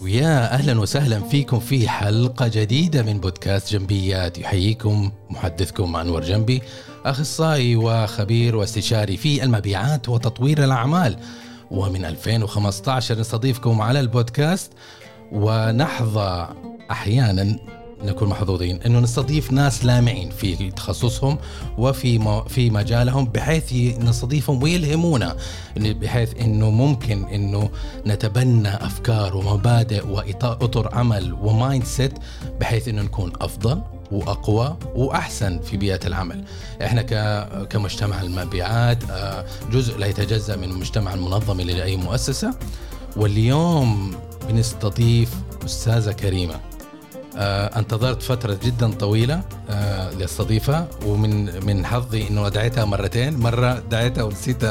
ويا أهلا وسهلا فيكم في حلقة جديدة من بودكاست جنبيات. يحييكم محدثكم أنور جنبي أخصائي وخبير واستشاري في المبيعات وتطوير الأعمال. ومن 2015 نستضيفكم على البودكاست. ونحظى أحيانا نكون محظوظين إنه نستضيف ناس لامعين في تخصصهم وفي في مجالهم بحيث نستضيفهم ويلهمونا بحيث إنه ممكن إنه نتبنى أفكار ومبادئ واطر عمل و mindset بحيث إنه نكون أفضل وأقوى وأحسن في بيئة العمل. إحنا كمجتمع المبيعات آه، جزء لا يتجزأ من المجتمع المنظم لأي مؤسسة واليوم بنستضيف أستاذة كريمة انتظرت فترة جدا طويلة آه لاستضيفها ومن من حظي إنه دعيتها مرتين، مرة دعيتها ونسيت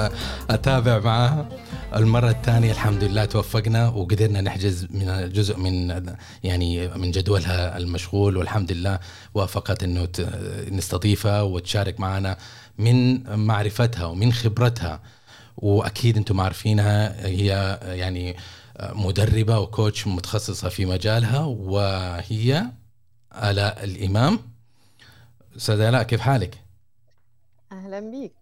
أتابع معها. المرة الثانية الحمد لله توفقنا وقدرنا نحجز من جزء من يعني من جدولها المشغول والحمد لله وافقت إنه نستضيفها وتشارك معنا من معرفتها ومن خبرتها وأكيد أنتم عارفينها هي يعني مدربة وكوتش متخصصة في مجالها وهي آلاء الإمام. أستاذة آلاء كيف حالك؟ أهلا بيك.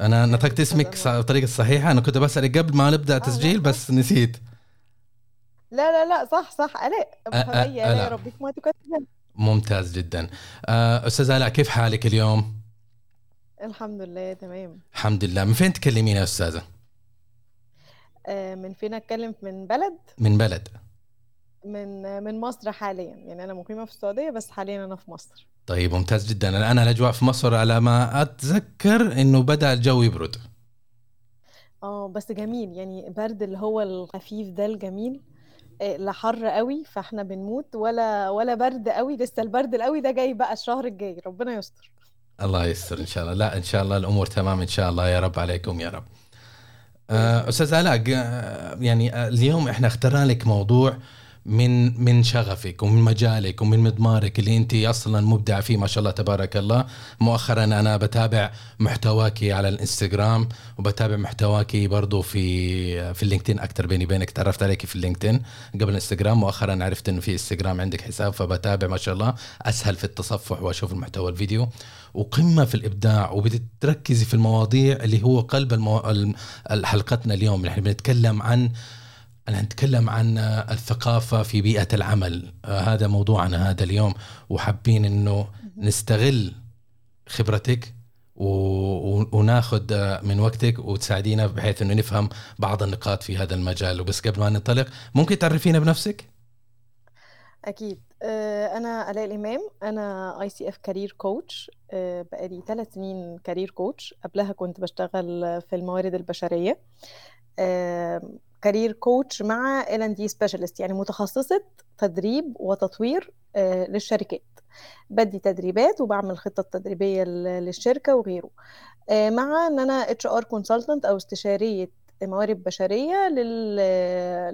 أنا نطقت اسمك بالطريقة الصحيحة أنا كنت بسألك قبل ما نبدأ تسجيل بس نسيت. لا لا لا صح صح. آلاء آلاء. ربك ما تكتب ممتاز جدا. أستاذ آلاء كيف حالك اليوم؟ الحمد لله تمام. الحمد لله. من فين تكلمين يا أستاذة؟ آه، من فين أتكلم؟ من بلد؟ من بلد. من من مصر حاليا. يعني أنا مقيمة في السعودية بس حاليا أنا في مصر. طيب ممتاز جدا. الان الأجواء في مصر على ما أتذكر إنه بدأ الجو يبرد. آه بس جميل. يعني برد اللي هو الخفيف ده الجميل. آه، لا حر قوي فإحنا بنموت. ولا ولا برد قوي. لسه البرد القوي ده جاي بقى الشهر الجاي. ربنا يستر. الله يستر إن شاء الله. لا إن شاء الله الأمور تمام إن شاء الله. يا رب عليكم يا رب. أستاذ علاء يعني آه، اليوم إحنا اخترنا لك موضوع من من شغفك ومن مجالك ومن مضمارك اللي انت أصلا مبدعه فيه ما شاء الله تبارك الله. مؤخرا أنا بتابع محتواك على الإنستغرام وبتابع محتواك برضو في في ال LinkedIn أكثر بيني وبينك تعرفت عليك في ال LinkedIn قبل الإنستغرام. مؤخرا عرفت إنه في إنستغرام عندك حساب فبتابع ما شاء الله أسهل في التصفح وأشوف المحتوى الفيديو. وقمة في الإبداع وبتركزي في المواضيع اللي هو قلب المو... حلقتنا اليوم. نحن بنتكلم عن أنا نتكلم عن الثقافة في بيئة العمل. آه، هذا موضوعنا هذا اليوم وحابين أنه نستغل خبرتك وناخذ آه، من وقتك وتساعدينا بحيث أنه نفهم بعض النقاط في هذا المجال. وبس قبل ما ننطلق ممكن تعرفينا بنفسك؟ أكيد. آه، أنا آلاء الإمام. أنا ICF career coach بقالي ثلاث سنين career coach قبلها كنت بشتغل في الموارد البشرية. career coach مع L&D specialist يعني متخصصة تدريب وتطوير آه، للشركات. بدي تدريبات وبعمل خطة تدريبية للشركة وغيره. آه، مع إن أنا HR consultant أو استشارية موارد بشرية لل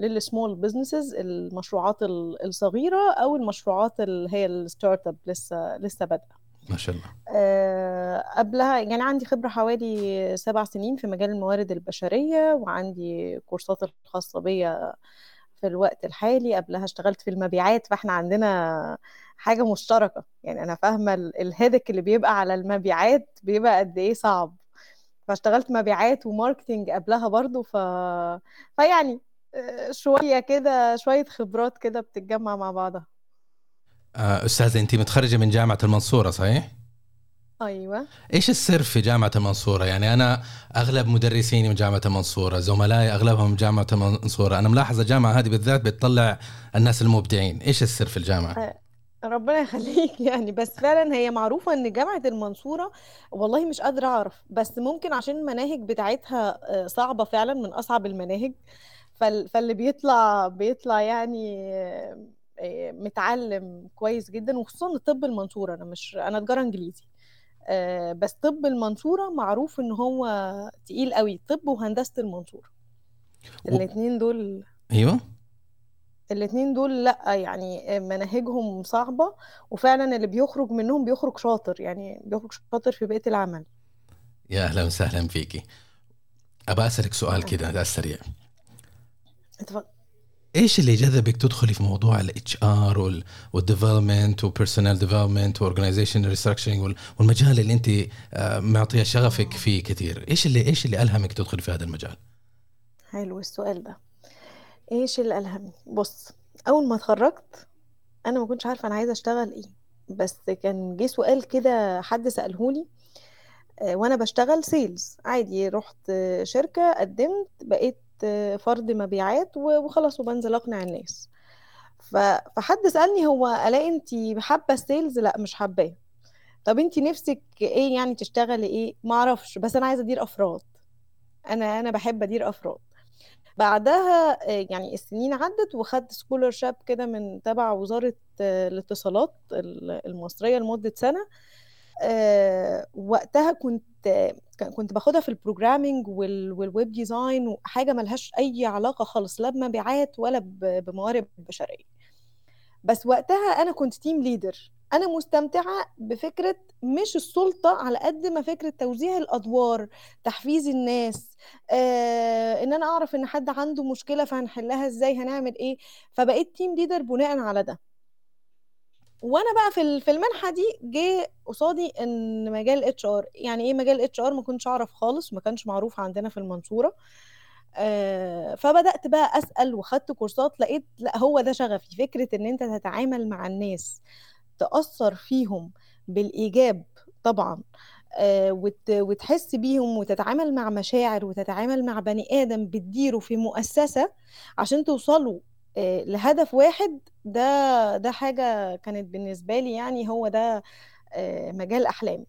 لل small businesses المشروعات الصغيرة أو المشروعات اللي هي ال startup لسه لسه بادئة. ما شاء الله. أه قبلها يعني عندي خبرة حوالي سبع سنين في مجال الموارد البشرية وعندي كورسات الخاصة بيا في الوقت الحالي. قبلها اشتغلت في المبيعات فاحنا عندنا حاجة مشتركة. يعني أنا فاهمة الهدك اللي بيبقى على المبيعات بيبقى قد إيه صعب. فاشتغلت مبيعات وماركتينج قبلها برضو ف... فيعني آه، شوية كده شوية خبرات كده بتتجمع مع بعضها. آه، استاذه انت متخرجة من جامعة المنصورة صحيح؟ أيوه إيش السر في جامعة المنصورة؟ يعني أنا أغلب مدرسيني من جامعة المنصورة، زملائي أغلبهم من جامعة المنصورة، أنا ملاحظ الجامعة هذه بالذات بتطلع الناس المبدعين، إيش السر في الجامعة؟ آه، ربنا يخليك يعني بس فعلا هي معروفة إن جامعة المنصورة والله مش قادرة أعرف بس ممكن عشان المناهج بتاعتها آه، صعبة فعلا من أصعب المناهج فاللي بيطلع بيطلع يعني آه، متعلم كويس جدا وخصوصا طب المنصورة. أنا مش أنا تجارة إنجليزي. آه، بس طب المنصورة معروف إن هو تقيل قوي. طب وهندسة المنصورة. الاثنين دول أيوه. الاثنين دول لأ يعني مناهجهم صعبة وفعلا اللي بيخرج منهم بيخرج شاطر. يعني بيخرج شاطر في بيئة العمل. يا أهلا وسهلا فيكي. أبغى أسألك سؤال كده ده السريع اتفضل. إيش اللي جذبك تدخلي في موضوع ال HR وال development و personal development و organization restructuring والمجال اللي أنت آه، معطية شغفك فيه كثير؟ إيش اللي إيش اللي ألهمك تدخلي في هذا المجال؟ حلو السؤال ده. إيش اللي ألهمني؟ بص أول ما اتخرجت أنا ما كنتش عارفة أنا عايزة أشتغل إيه بس كان جه سؤال كده حد سألهولي آه، وأنا بشتغل sales عادي رحت شركة قدمت بقيت فرد مبيعات وخلاص وبنزل أقنع الناس. فحد سألني هو ألاقي أنت حابة ال sales لأ مش حباه طب أنت نفسك إيه يعني تشتغلي إيه؟ ما أعرفش بس أنا عايزة أدير أفراد. أنا أنا بحب أدير أفراد. بعدها يعني السنين عدت وخدت scholarship كده من تبع وزارة الاتصالات المصرية لمدة سنة. آه، وقتها كنت كنت باخدها في ال programming وال web design وحاجة ملهاش أي علاقة خالص لا بمبيعات ولا بموارد بشرية. بس وقتها أنا كنت team leader أنا مستمتعة بفكرة مش السلطة على قد ما فكرة توزيع الأدوار تحفيز الناس آه، إن أنا أعرف إن حد عنده مشكلة فهنحلها إزاي هنعمل إيه. فبقيت team leader بناء على ده. وأنا بقى في في المنحة دي جه قصادي إن مجال HR يعني إيه مجال HR ما كنتش أعرف خالص ما كانش معروف عندنا في المنصورة. آه فبدأت بقى أسأل وخدت كورسات لقيت لأ هو ده شغفي. فكرة إن أنت تتعامل مع الناس تأثر فيهم بالإيجاب طبعا آه وت وتحس بيهم وتتعامل مع مشاعر وتتعامل مع بني آدم بتديره في مؤسسة عشان توصلوا آه، لهدف واحد ده ده حاجة كانت بالنسبة لي يعني هو ده آه، مجال أحلامي.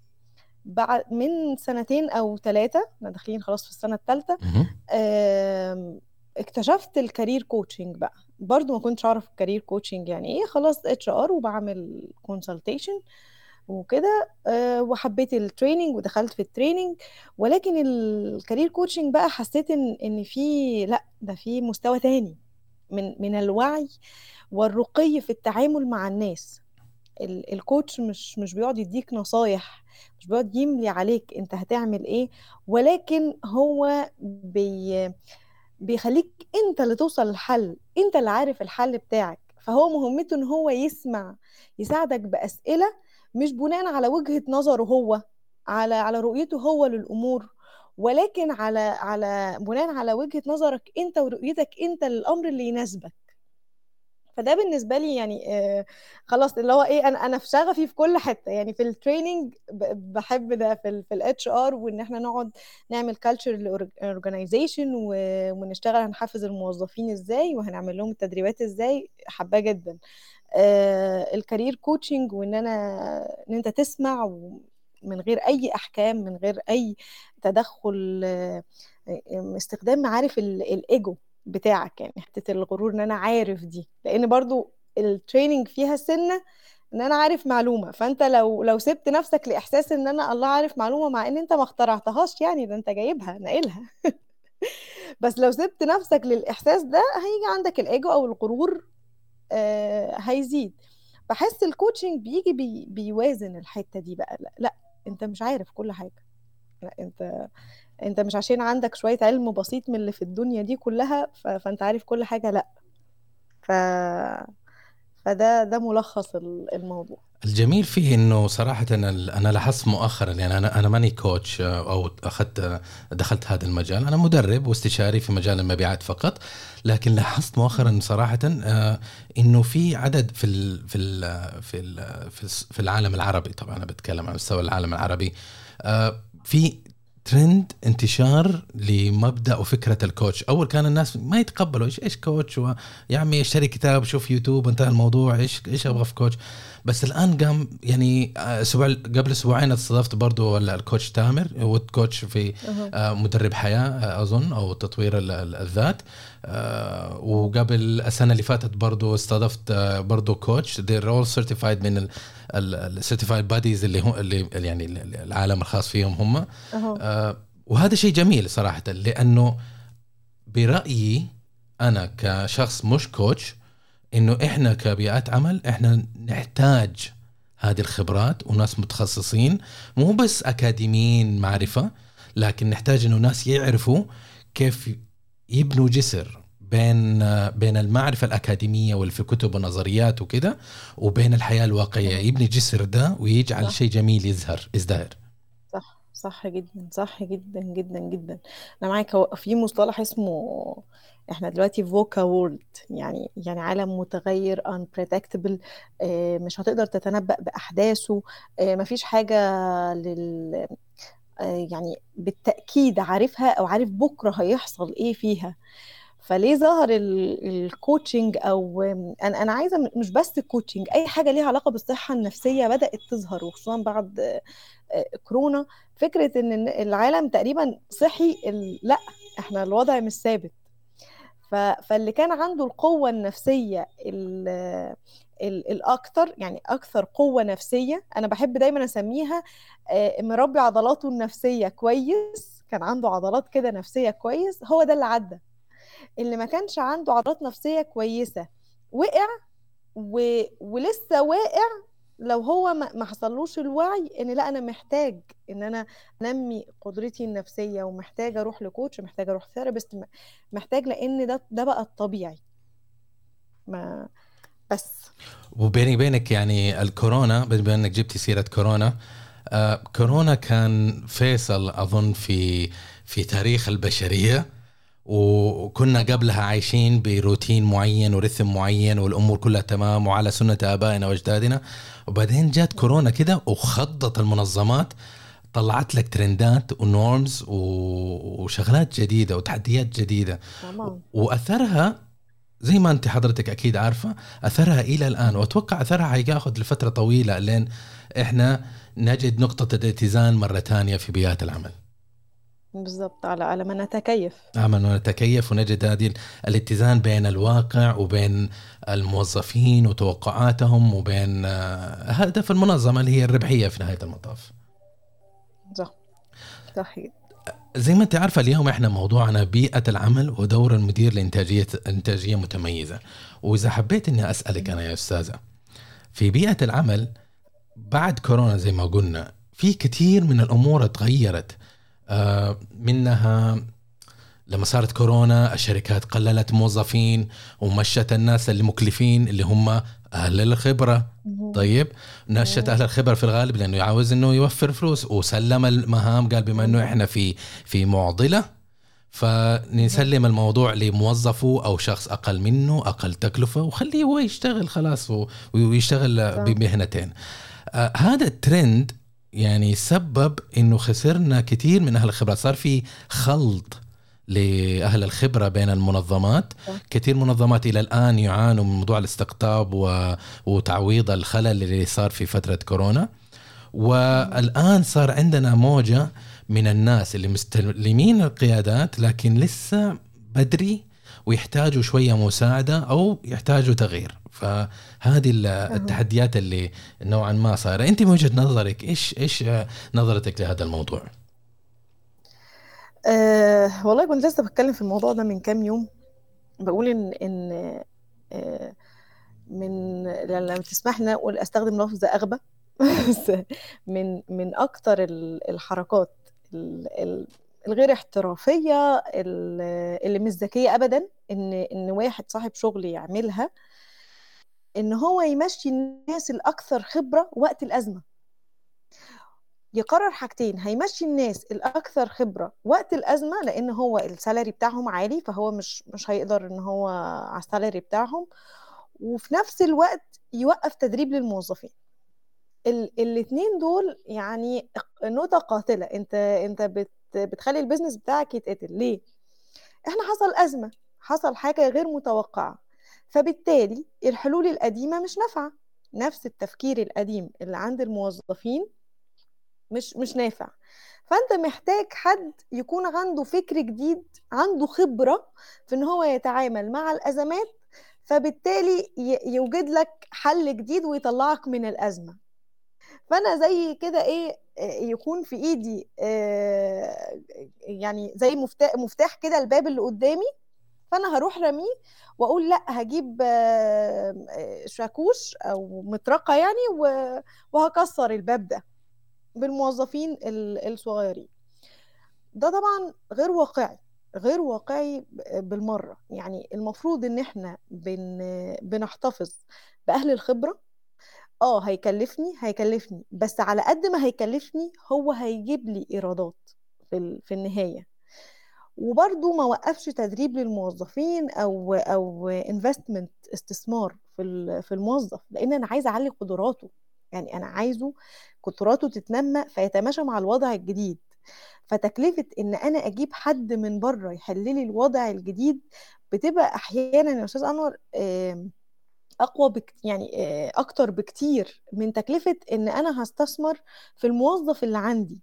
بعد من سنتين أو ثلاثة إحنا داخلين خلاص في السنة الثالثة اكتشفت ال career coaching بقى. برضو ما كنتش أعرف ال career coaching يعني إيه خلاص HR وبعمل consultation وكده أه وحبيت ال training ودخلت في ال training ولكن ال career coaching بقى حسيت إن إن في لأ ده في مستوى تاني. من من الوعي والرقي في التعامل مع الناس. الكوتش مش مش بيقعد يديك نصايح مش بيقعد يملي عليك انت هتعمل إيه ولكن هو بي بيخليك انت اللي توصل للحل انت اللي عارف الحل بتاعك. فهو مهمته ان هو يسمع يساعدك بأسئلة مش بناء على وجهة نظره هو على على رؤيته هو للأمور. ولكن على على بناء على وجهة نظرك أنت ورؤيتك أنت للأمر اللي يناسبك. فده بالنسبة لي يعني آه خلاص اللي هو إيه أنا أنا في شغفي في كل حتة. يعني في ال training بحب ده في ال HR وإن إحنا نقعد نعمل culture organization ونشتغل هنحفز الموظفين إزاي وهنعمل لهم التدريبات إزاي. حباه جدا. آه ال career coaching وإن أنا إن أنت تسمع من غير أي أحكام من غير أي تدخل آه، استخدام معارف الإيجو بتاعك يعني حتة الغرور إن أنا عارف دي. لأن برضو ال training فيها سنة إن أنا عارف معلومة. فأنت لو لو سبت نفسك لإحساس إن أنا الله عارف معلومة مع إن أنت ما اخترعتهاش يعني ده أنت جايبها ناقلها. بس لو سبت نفسك للإحساس ده هيجي عندك الإيجو أو الغرور آه هيزيد. بحس ال coaching بيجي بي بيوازن الحتة دي بقى. لا, لا أنت مش عارف كل حاجة. لأ أنت أنت مش عشان عندك شوية علم بسيط من اللي في الدنيا دي كلها ف... فأنت عارف كل حاجة لأ. ف فده ده ملخص الموضوع. الجميل فيه إنه صراحة أنا أنا لاحظت مؤخرا يعني أنا أنا ماني كوتش أو أخذت دخلت هذا المجال. أنا مدرب واستشاري في مجال المبيعات فقط لكن لاحظت مؤخرا صراحة آه، إنه في عدد في ال في ال في ال في العالم العربي طبعا أنا بتكلم عن مستوى العالم العربي آه، في ترند انتشار لمبدأ وفكرة ال coach أول كان الناس ما يتقبلوا إيش إيش coach يا عمي اشتري كتاب شوف يوتيوب انتهى الموضوع إيش إيش أبغى في coach بس الآن قام يعني أسبوع قبل أسبوعين استضفت برضو ال coach تامر هو coach في آه، مدرب حياة أظن أو تطوير الذات. آه، وقبل السنة اللي فاتت برضو استضفت آه، برضو coach they're all certified من ال certified bodies اللي هم اللي يعني العالم الخاص فيهم هم. وهذا شيء جميل صراحة لأنه برأيي أنا كشخص مش coach إنه إحنا كبيئات عمل إحنا نحتاج هذه الخبرات وناس متخصصين مو بس أكاديميين معرفة لكن نحتاج إنه ناس يعرفوا كيف يبنوا جسر بين بين المعرفة الأكاديمية واللي في الكتب والنظريات وكده وبين الحياة الواقعية. يبني جسر ده ويجعل شيء جميل يزهر يزدهر. صح صح جدا صح جدا جدا جدا. أنا معاك في مصطلح اسمه إحنا دلوقتي فوكا وورلد يعني يعني عالم متغير unpredictable آه، مش هتقدر تتنبأ بأحداثه آه، مفيش حاجة لل آه، يعني بالتأكيد عارفها أو عارف بكرة هيحصل إيه فيها. فليه ظهر ال coaching أو أنا أنا عايزة مش بس ال coaching أي حاجة ليها علاقة بالصحة النفسية بدأت تظهر وخصوصا بعد كورونا. فكرة إن العالم تقريبا صحي لأ إحنا الوضع مش ثابت. فاللي كان عنده القوة النفسية الأكثر يعني أكثر قوة نفسية أنا بحب دايما أسميها آه، مربي عضلاته النفسية كويس كان عنده عضلات كده نفسية كويس هو ده اللي عدى. اللي ما كانش عنده عضلات نفسية كويسة وقع و... ولسه واقع لو هو ما حصلوش الوعي إن لأ أنا محتاج إن أنا أنمي قدرتي النفسية ومحتاج أروح لكوتش محتاج أروح ثيرابيست محتاج لأن ده ده بقى الطبيعي. ما بس. وبيني وبينك يعني الكورونا بما انك جبتي سيرة كورونا آه كورونا كان فيصل أظن في في تاريخ البشرية. وكنا قبلها عايشين بروتين معين ورثم معين والأمور كلها تمام وعلى سنة آبائنا وأجدادنا. وبعدين جات كورونا كده وخضت المنظمات طلعت لك ترندات ونورمز وشغلات جديدة وتحديات جديدة. تمام. وأثرها زي ما أنت حضرتك أكيد عارفة أثرها إلى الآن. وأتوقع أثرها حياخذ لفترة طويلة لين إحنا نجد نقطة الاتزان مرة ثانية في بيئات العمل. بالضبط على على ما نتكيف. على ما نتكيف ونجد هذه الاتزان بين الواقع وبين الموظفين وتوقعاتهم وبين آه، هدف المنظمة اللي هي الربحية في نهاية المطاف. صح. صحيح. زي ما انت عارفة اليوم إحنا موضوعنا بيئة العمل ودور المدير لانتاجيه إنتاجية متميزة. وإذا حبيت إني أسألك أنا يا أستاذة في بيئة العمل بعد كورونا زي ما قلنا في كثير من الأمور تغيرت. منها لما صارت كورونا الشركات قللت موظفين ومشت الناس اللي مكلفين اللي هم أهل الخبرة. طيب نشت أهل الخبرة في الغالب لأنه عاوز إنه يوفر فلوس وسلم المهام قال بما إنه إحنا في في معضلة فنسلم الموضوع لموظفه أو شخص أقل منه أقل تكلفة وخليه هو يشتغل خلاص ويشتغل بمهنتين. آه هذا الترند يعني سبب إنه خسرنا كثير من أهل الخبرات صار في خلط لأهل الخبرة بين المنظمات. كثير منظمات إلى الآن يعانوا من موضوع الاستقطاب و... وتعويض الخلل اللي صار في فترة كورونا. والآن صار عندنا موجة من الناس اللي مستلمين القيادات لكن لسه بدري ويحتاجوا شوية مساعدة أو يحتاجوا تغيير. فهذه التحديات اللي نوعا ما صايرة. أنت من وجهة نظرك إيش إيش نظرتك لهذا الموضوع؟ أه والله كنت لسه بتكلم في الموضوع ده من كام يوم. بقول ان إن أه من لما تسمح لي أقول أستخدم لفظ أغبى. من من أكتر الحركات الغير احترافية اللي مش ذكية ابدا إن إن واحد صاحب شغل يعملها إن هو يمشي الناس الأكثر خبرة وقت الأزمة. يقرر حاجتين هيمشي الناس الأكثر خبرة وقت الأزمة لأن هو السالري بتاعهم عالي فهو مش مش هيقدر إن هو على السالري بتاعهم. وفي نفس الوقت يوقف تدريب للموظفين. الاثنين دول يعني نقطة قاتلة. أنت أنت بت بتخلي البيزنس بتاعك يتقتل. ليه؟ إحنا حصل أزمة حصل حاجة غير متوقعة. فبالتالي الحلول القديمة مش نافعة. نفس التفكير القديم اللي عند الموظفين مش مش نافع. فأنت محتاج حد يكون عنده فكر جديد عنده خبرة في إن هو يتعامل مع الأزمات فبالتالي يوجد لك حل جديد ويطلعك من الأزمة. فأنا زي كده إيه يكون في إيدي آه، يعني زي مفتاح كده الباب اللي قدامي فأنا هروح رميه وأقول لأ هجيب شاكوش أو مطرقة يعني وهكسر الباب ده بالموظفين الصغيرين. ده طبعا غير واقعي غير واقعي بالمرة. يعني المفروض إن إحنا بن بنحتفظ بأهل الخبرة. آه هيكلفني هيكلفني بس على قد ما هيكلفني هو هيجيب لي إيرادات في, في النهاية. وبرضو ما وقفش تدريب للموظفين أو أو انفستمنت استثمار في في الموظف لأن أنا عايزة أعلي قدراته. يعني أنا عايزه قدراته تتنمى فيتماشى مع الوضع الجديد. فتكلفة إن أنا أجيب حد من بره يحل لي الوضع الجديد بتبقى أحيانا يا أستاذ أنور أقوى بك يعني أكتر بكتير من تكلفة إن أنا هستثمر في الموظف اللي عندي.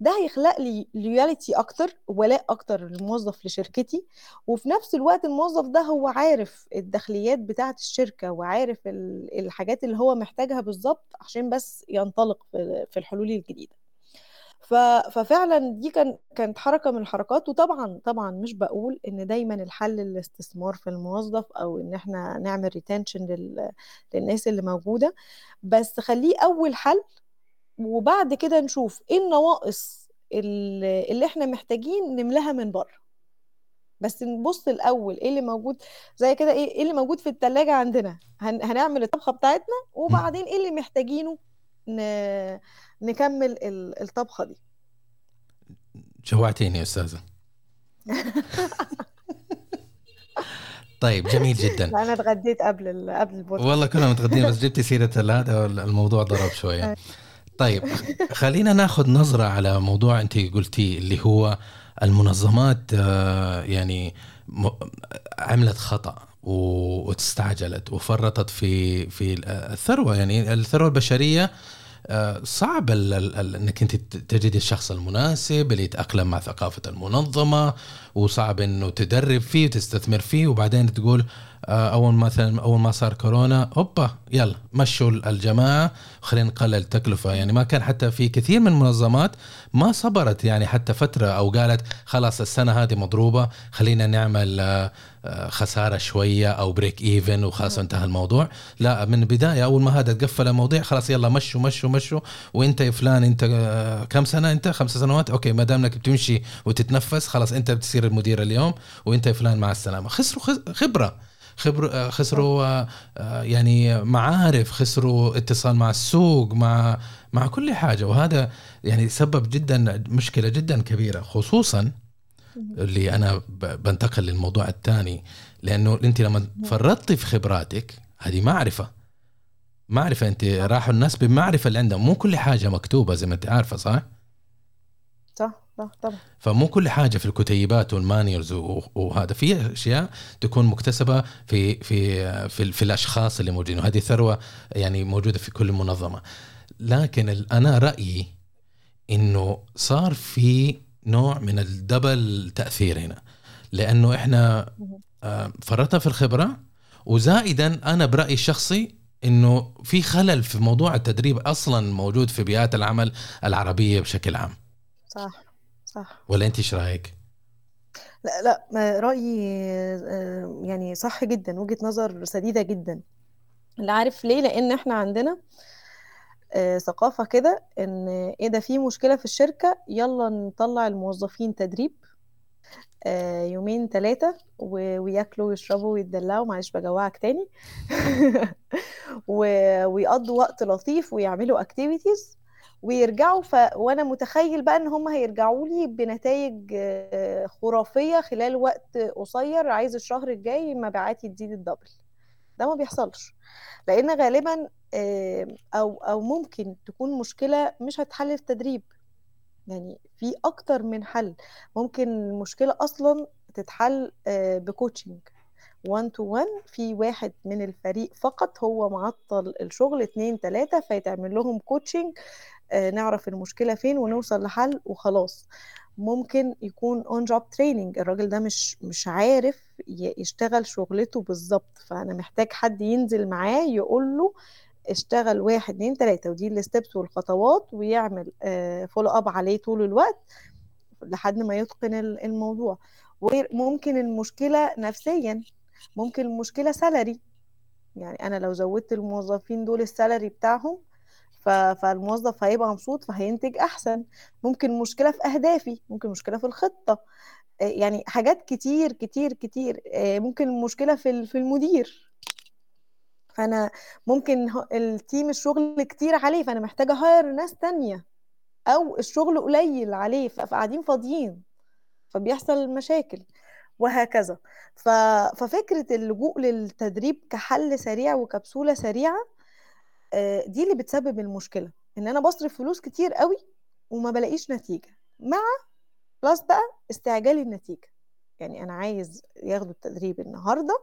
ده هيخلق لي لويالتي أكتر ولاء أكتر للموظف لشركتي وفي نفس الوقت الموظف ده هو عارف الدخليات بتاعة الشركة وعارف الحاجات اللي هو محتاجها بالظبط عشان بس ينطلق في الحلول الجديدة. ففعلا دي كان كانت حركة من الحركات وطبعا طبعا مش بقول إن دايما الحل الاستثمار في الموظف أو إن إحنا نعمل ريتنشن للناس اللي موجودة بس خليه أول حل وبعد كده نشوف إيه النواقص اللي إحنا محتاجين نملاها من بره. بس نبص الأول إيه اللي موجود زي كده إيه إيه اللي موجود في التلاجة عندنا. هن هنعمل الطبخة بتاعتنا وبعدين إيه اللي محتاجينه ن... نكمل الطبخة دي. جوعتيني يا أستاذة. طيب جميل جدا. أنا اتغديت قبل قبل البودكاست والله كنا متغدين بس جبتي سيرة هذا الموضوع ضرب شوية. طيب خلينا ناخذ نظرة على موضوع أنت قلتي اللي هو المنظمات آه، يعني عملت خطأ واستعجلت وفرطت في في الثروة. يعني الثروة البشرية آه، صعب انك انت تجد الشخص المناسب اللي يتأقلم مع ثقافة المنظمة وصعب انه تدرب فيه وتستثمر فيه وبعدين تقول أول مثلا أول ما صار كورونا أوبا يلا مشوا الجماعة. خلينا نقلل التكلفة. يعني ما كان حتى في كثير من المنظمات ما صبرت. يعني حتى فترة أو قالت خلاص السنة هذه مضروبة خلينا نعمل آه، آه، خسارة شوية أو break even وخلاص انتهى الموضوع. لا من البداية أول ما هذا تقفل الموضوع خلاص يلا مشوا مشوا مشوا. وأنت يا فلان أنت كم سنة أنت؟ خمس سنوات؟ okay ما دام انك بتمشي وتتنفس خلاص أنت بتصير المدير اليوم. وأنت يا فلان مع السلامة. خسروا خبرة. خبر آه، خسروا آه، آه، يعني معارف خسروا اتصال مع السوق مع مع كل حاجة. وهذا يعني سبب جدا مشكلة جدا كبيرة خصوصا اللي أنا بنتقل للموضوع الثاني. لأنه أنت لما فرطتي في خبراتك هذه معرفة. معرفة أنت راحوا الناس بالمعرفه اللي عندهم. مو كل حاجة مكتوبة زي ما أنت عارفة صح؟ صح. طبعا. فمو كل حاجة في الكتيبات والمانيرز وهذا. في أشياء تكون مكتسبة في في في, في الأشخاص اللي موجودين وهذه ثروة يعني موجودة في كل منظمة. لكن أنا رأيي إنه صار في نوع من الدبل تأثير هنا. لأنه إحنا آه، فرطنا في الخبرة وزائدا أنا برأيي الشخصي إنه في خلل في موضوع التدريب أصلا موجود في بيئات العمل العربية بشكل عام. صح. صح. ولا انت إيش رأيك؟ لا لا رأيي آه، يعني صح جدا وجهة نظر سديدة جدا. اللي عارف ليه؟ لأن إحنا عندنا آه، ثقافة كده إن إيه ده في مشكلة في الشركة يلا نطلع الموظفين تدريب آه، يومين ثلاثة وياكلوا ويشربوا ويتدلعوا معلش بجوعك تاني. ويقضوا وقت لطيف ويعملوا activities ويرجعوا ف... وأنا متخيل بقى إن هم هيرجعوا لي بنتائج آه، خرافية خلال وقت قصير عايز الشهر الجاي مبيعاتي تزيد ال double. ده ما بيحصلش. لأن غالبا آه، أو أو ممكن تكون مشكلة مش هتحل في التدريب يعني في أكتر من حل. ممكن المشكلة أصلا تتحل ب coaching 1 to 1 في واحد من الفريق فقط هو معطل الشغل اتنين تلاتة فيتعمل لهم coaching نعرف المشكلة فين ونوصل لحل وخلاص. ممكن يكون on job training الراجل ده مش مش عارف يشتغل شغلته بالظبط فأنا محتاج حد ينزل معاه يقول له اشتغل واحد اتنين تلاتة ودي ال steps والخطوات ويعمل follow up عليه طول الوقت لحد ما يتقن الموضوع. وممكن المشكلة نفسيا ممكن المشكلة salary يعني أنا لو زودت الموظفين دول ال salary بتاعهم فالموظف هيبقى مبسوط فهينتج أحسن. ممكن مشكلة في أهدافي ممكن مشكلة في الخطة. يعني حاجات كتير كتير كتير. ممكن المشكلة في في المدير. فأنا ممكن التيم الشغل كتير عليه فأنا محتاجة هاير ناس تانية. أو الشغل قليل عليه فقاعدين فاضيين. فبيحصل مشاكل. وهكذا. ففكرة اللجوء للتدريب كحل سريع وكبسولة سريعة دي اللي بتسبب المشكلة إن أنا بصرف فلوس كتير قوي وما بلاقيش نتيجة مع plus بقى استعجال النتيجة. يعني أنا عايز ياخدوا التدريب النهارده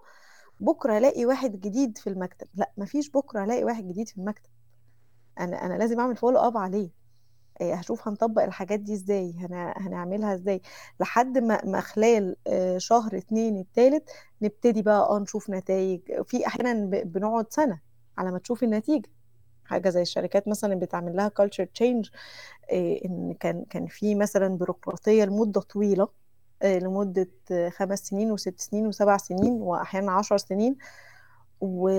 بكرة الاقي واحد جديد في المكتب. لا مفيش بكرة الاقي واحد جديد في المكتب. أنا أنا لازم أعمل follow up عليه. هشوف هنطبق الحاجات دي إزاي هنعملها إزاي. لحد ما ما خلال شهر اتنين التالت نبتدي بقى آه نشوف نتائج. في أحيانا بنقعد سنة. على ما تشوف النتيجة. حاجة زي الشركات مثلا بتعمل لها culture change إن كان كان في مثلا بيروقراطية لمدة طويلة لمدة خمس سنين وست سنين وسبع سنين واحيانا عشر سنين. و...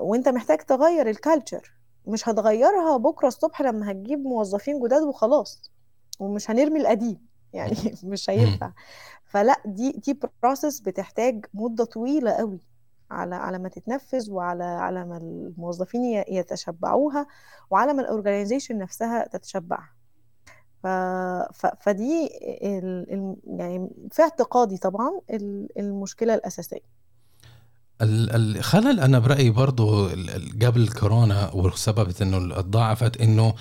وأنت محتاج تغير ال culture مش هتغيرها بكرة الصبح لما هتجيب موظفين جداد وخلاص. ومش هنرمي القديم. يعني مش هينفع. فلا دي دي process بتحتاج مدة طويلة قوي. على على ما تتنفذ وعلى على ما الموظفين يتشبعوها وعلى ما الاورجنايزيشن نفسها تتشبعها. ف... ف... فدي ال... يعني في اعتقادي طبعا المشكلة الأساسية. الخلل أنا برأيي برضو قبل كورونا وسببت إنه تضاعفت إنه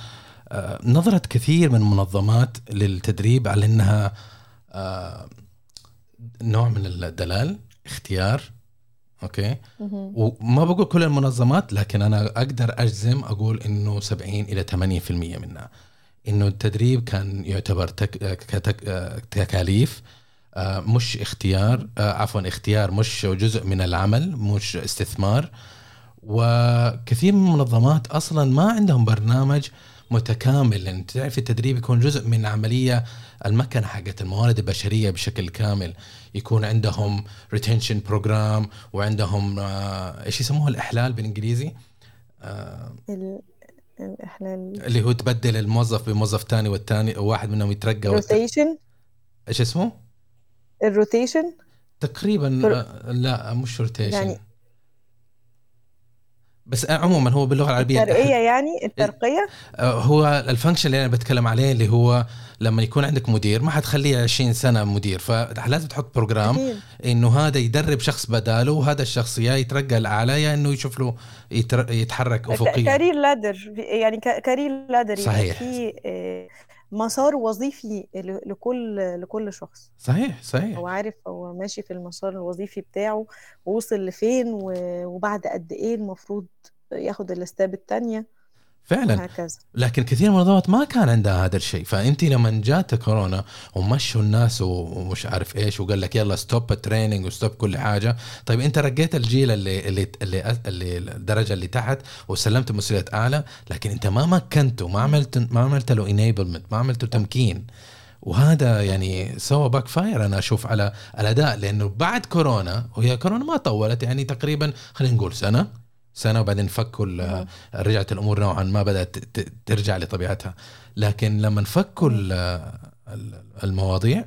نظرت كثير من المنظمات للتدريب على إنها نوع من الدلال اختيار أوكي؟ وما بقول كل المنظمات لكن أنا أقدر أجزم أقول إنه 70 إلى 80% منها. إنه التدريب كان يعتبر تك... كتك... تكاليف مش اختيار عفوا اختيار مش جزء من العمل مش استثمار. وكثير من المنظمات أصلا ما عندهم برنامج متكامل. لأن تعرف التدريب يكون جزء من عمليه المكنة حقت الموارد البشرية بشكل كامل. يكون عندهم retention program وعندهم إيش يسموها الأحلال بالإنجليزي؟ الأحلال اللي هو تبدل الموظف بموظف ثاني والثاني واحد منهم يترقى rotation إيش اسمه؟ ال rotation تقريبا فر... لا مش rotation يعني بس عموما هو باللغة العربية الترقية يعني الترقية هو ال function اللي أنا بتكلم عليه اللي هو لما يكون عندك مدير ما حتخليه 20 سنة مدير فلازم تحط program. إنه هذا يدرب شخص بداله وهذا الشخص يا يترقى الاعلى يا إنه يشوف له. يتحرك افقيا career ladder يعني career ladder صحيح يعني في مسار وظيفي لكل لكل شخص. صحيح صحيح. هو عارف هو ماشي في المسار الوظيفي بتاعه ووصل لفين وبعد قد إيه المفروض ياخد ال step الثانية فعلا. وهكذا. لكن كثير من المنظمات ما كان عندها هذا الشيء. فأنت لما جات كورونا ومشوا الناس ومش عارف إيش وقال لك يلا stop ال training و stop كل حاجة. طيب أنت رقيت الجيل اللي اللي اللي, اللي الدرجة اللي تحت وسلمت مسؤوليات أعلى لكن أنت ما مكنته ما عملت ما عملت له enablement ما عملته تمكين. وهذا يعني سوى backfire أنا أشوف على الأداء لأنه بعد كورونا وهي كورونا ما طولت يعني تقريبا خلينا نقول سنة. سنة وبعدين فكوا رجعت الأمور نوعا ما بدأت ترجع لطبيعتها لكن لما فكوا المواضيع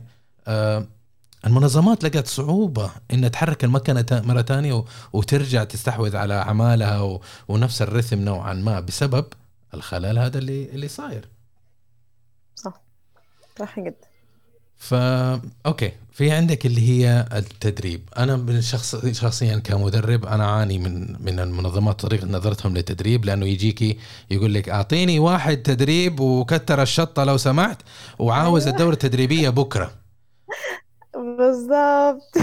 المنظمات لقت صعوبة إن تحرك المكنة مرة ثانية وترجع تستحوذ على أعمالها ونفس الرثم نوعا ما بسبب الخلل هذا اللي اللي صاير. صح صح جدا. فا أوكي. في عندك اللي هي التدريب. أنا من شخص شخصيا كمدرب أنا أعاني من من المنظمات طريقة نظرتهم للتدريب لأنه يجيكي يقول لك أعطيني واحد تدريب وكتر الشطة لو سمحت وعاوز أيوة. الدورة التدريبية بكرة. بالظبط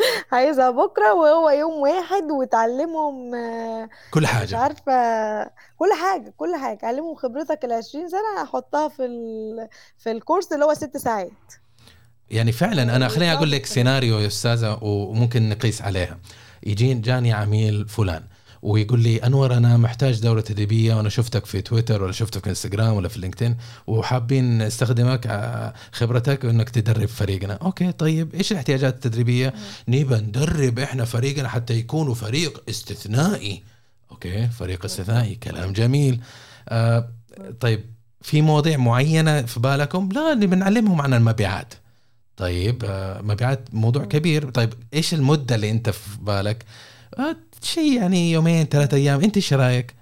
عايزها بكرة وهو يوم واحد وتعلمهم كل حاجة مش عارفة كل حاجة كل حاجة. علمهم خبرتك ال 20 سنة احطها في ال... في الكورس اللي هو ست ساعات. يعني فعلا أنا خليني أقول لك سيناريو يا أستاذة وممكن نقيس عليها. يجيني جاني عميل فلان. ويقول لي أنور أنا محتاج دورة تدريبيه وأنا شفتك في تويتر ولا شفتك في إنستغرام ولا في لينكدين وحابين نستخدمك خبرتك انك تدرب فريقنا. okay طيب إيش الاحتياجات التدريبية؟ نبى ندرب إحنا فريقنا حتى يكونوا فريق استثنائي. أوكي فريق استثنائي كلام جميل. آه طيب في مواضيع معينة في بالكم؟ لا اللي بنعلمهم عن المبيعات. طيب آه، مبيعات موضوع كبير. طيب إيش المدة اللي أنت في بالك؟ آه، شيء يعني يومين ثلاثة أيام. أنت إيش رأيك؟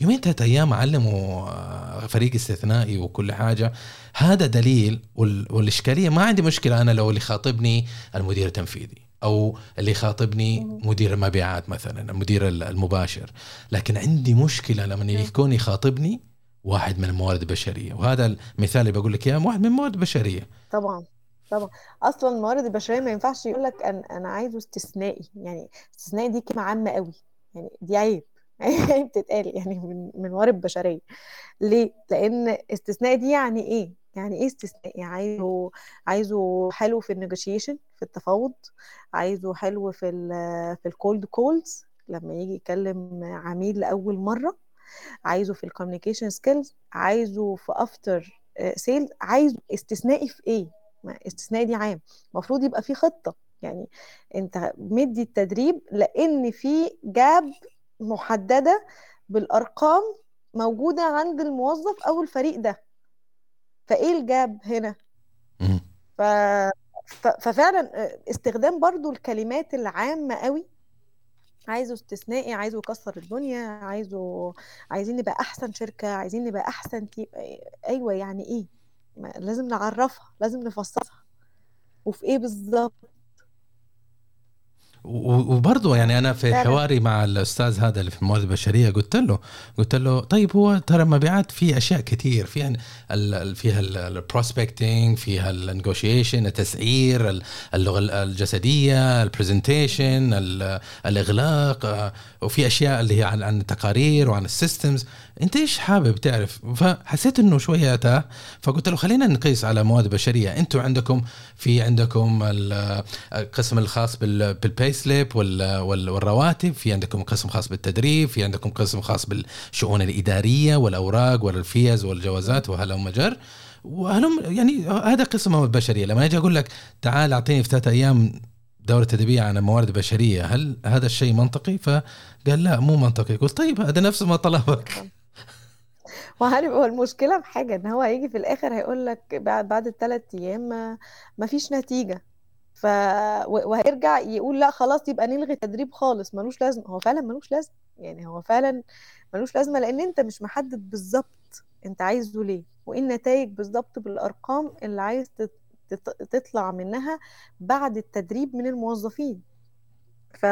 يومين ثلاثة أيام علموا آه، فريق استثنائي وكل حاجة. هذا دليل والإشكالية ما عندي مشكلة أنا لو اللي خاطبني المدير التنفيذي أو اللي يخاطبني مدير المبيعات مثلا المدير المباشر. لكن عندي مشكلة لما يكون يخاطبني واحد من الموارد البشرية. وهذا المثال اللي بقول لك إياه واحد من الموارد البشرية. طبعا. طبعا. أصلا الموارد البشرية ما ينفعش يقول لك أنا أنا عايزه استثنائي. يعني استثنائي دي كلمة عامة قوي. يعني دي عيب. عيب بتتقال يعني من من موارد بشرية. ليه؟ لأن استثنائي دي يعني إيه؟ يعني إيه استثنائي؟ عايزه عايزه حلو في النيجوشيشن في التفاوض. عايزه حلو في ال في ال cold calls لما يجي يكلم عميل لأول مرة. عايزه في ال communication skills عايزه في after sales عايزه استثنائي في إيه؟ استثنائي دي عام المفروض يبقى في خطة. يعني انت مدي التدريب لأن في gap محددة بالأرقام موجودة عند الموظف أو الفريق ده. فإيه الجاب هنا؟ ف... ففعلا استخدام برضو الكلمات العامة قوي. عايزه استثنائي عايزه يكسر الدنيا عايزه عايزين نبقى أحسن شركة عايزين نبقى أحسن تيم أيوه يعني إيه؟ لازم نعرفها لازم نفصصها وفي إيه بالظبط؟ وبرضه يعني أنا في حواري مع الأستاذ هذا اللي في الموارد البشرية قلت له قلت له طيب هو ترى المبيعات في أشياء كثير فيها فيها ال prospecting فيها ال negotiation التسعير اللغة الجسدية ال presentation الإغلاق وفي أشياء اللي هي عن, عن التقارير وعن ال systems انت إيش حابب تعرف؟ فحسيت انه شوية تاه فقلت له خلينا نقيس على موارد بشرية. أنتم عندكم في عندكم القسم الخاص بال payslip والرواتب في عندكم قسم خاص بالتدريب في عندكم قسم خاص بالشؤون الإدارية والأوراق والفيز والجوازات وهلم جر. وهلم يعني هذا قسم موارد بشرية. لما أجي أقول لك تعال أعطيني في ثلاثة أيام دورة تدريبية عن موارد بشرية هل هذا الشيء منطقي؟ فقال لا مو منطقي. قلت طيب هذا نفس ما طلبك. وعارف هو المشكلة في حاجة؟ إن هو هيجي في الآخر هيقول لك بعد بعد الثلاث أيام ما فيش نتيجة. ف وهيرجع يقول لأ خلاص يبقى نلغي التدريب خالص. ملوش لازمة هو فعلا ملوش لازمة يعني هو فعلا ملوش لازمة لأن أنت مش محدد بالظبط أنت عايزه ليه. وإيه النتائج بالظبط بالأرقام اللي عايز تطلع منها بعد التدريب من الموظفين. ف...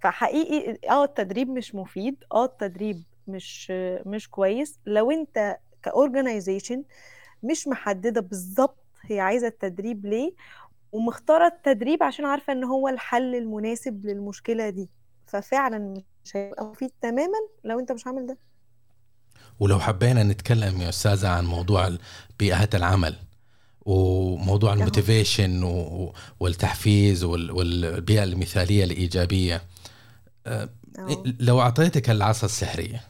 فحقيقي آه التدريب مش مفيد. آه التدريب مش مش كويس. لو انت ك organization مش محددة بالظبط هي عايزة التدريب ليه ومختارة التدريب عشان عارفة إن هو الحل المناسب للمشكلة دي. ففعلا مش هيبقى مفيد تماما لو انت مش عامل ده. ولو حبينا نتكلم يا أستاذة عن موضوع بيئه العمل وموضوع ال motivation والتحفيز والبيئة المثالية الإيجابية. لو أعطيتك العصا السحرية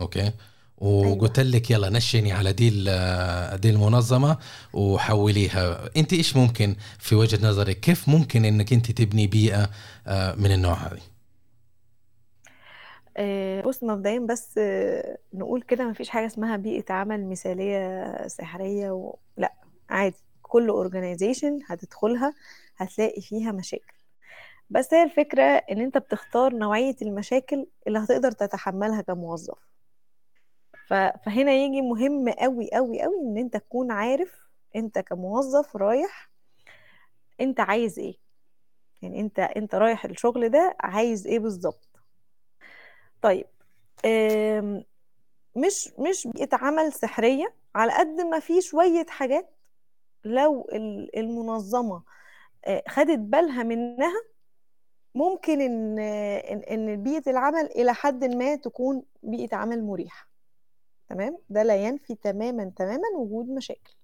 okay. وقلت أيوة. لك يلا نشني على دي دي المنظمة وحوليها. أنت إيش ممكن في وجهة نظرك؟ كيف ممكن إنك أنت تبني بيئة أه، من النوع هذه؟ أه، بص مبدئيا بس نقول كده مفيش حاجة اسمها بيئة عمل مثالية سحرية و... لا عادي. كل organization هتدخلها هتلاقي فيها مشاكل. بس هي الفكرة إن أنت بتختار نوعية المشاكل اللي هتقدر تتحملها كموظف. فهنا يجي مهم قوي قوي قوي إن أنت تكون عارف أنت كموظف رايح أنت عايز إيه. يعني أنت أنت رايح الشغل ده عايز إيه بالظبط طيب مش مش بيئة عمل سحرية على قد ما في شوية حاجات لو المنظمة آه، خدت بالها منها ممكن إن إن بيئة العمل إلى حد ما تكون بيئة عمل مريحة. تمام؟ ده لا ينفي تماما تماما وجود مشاكل.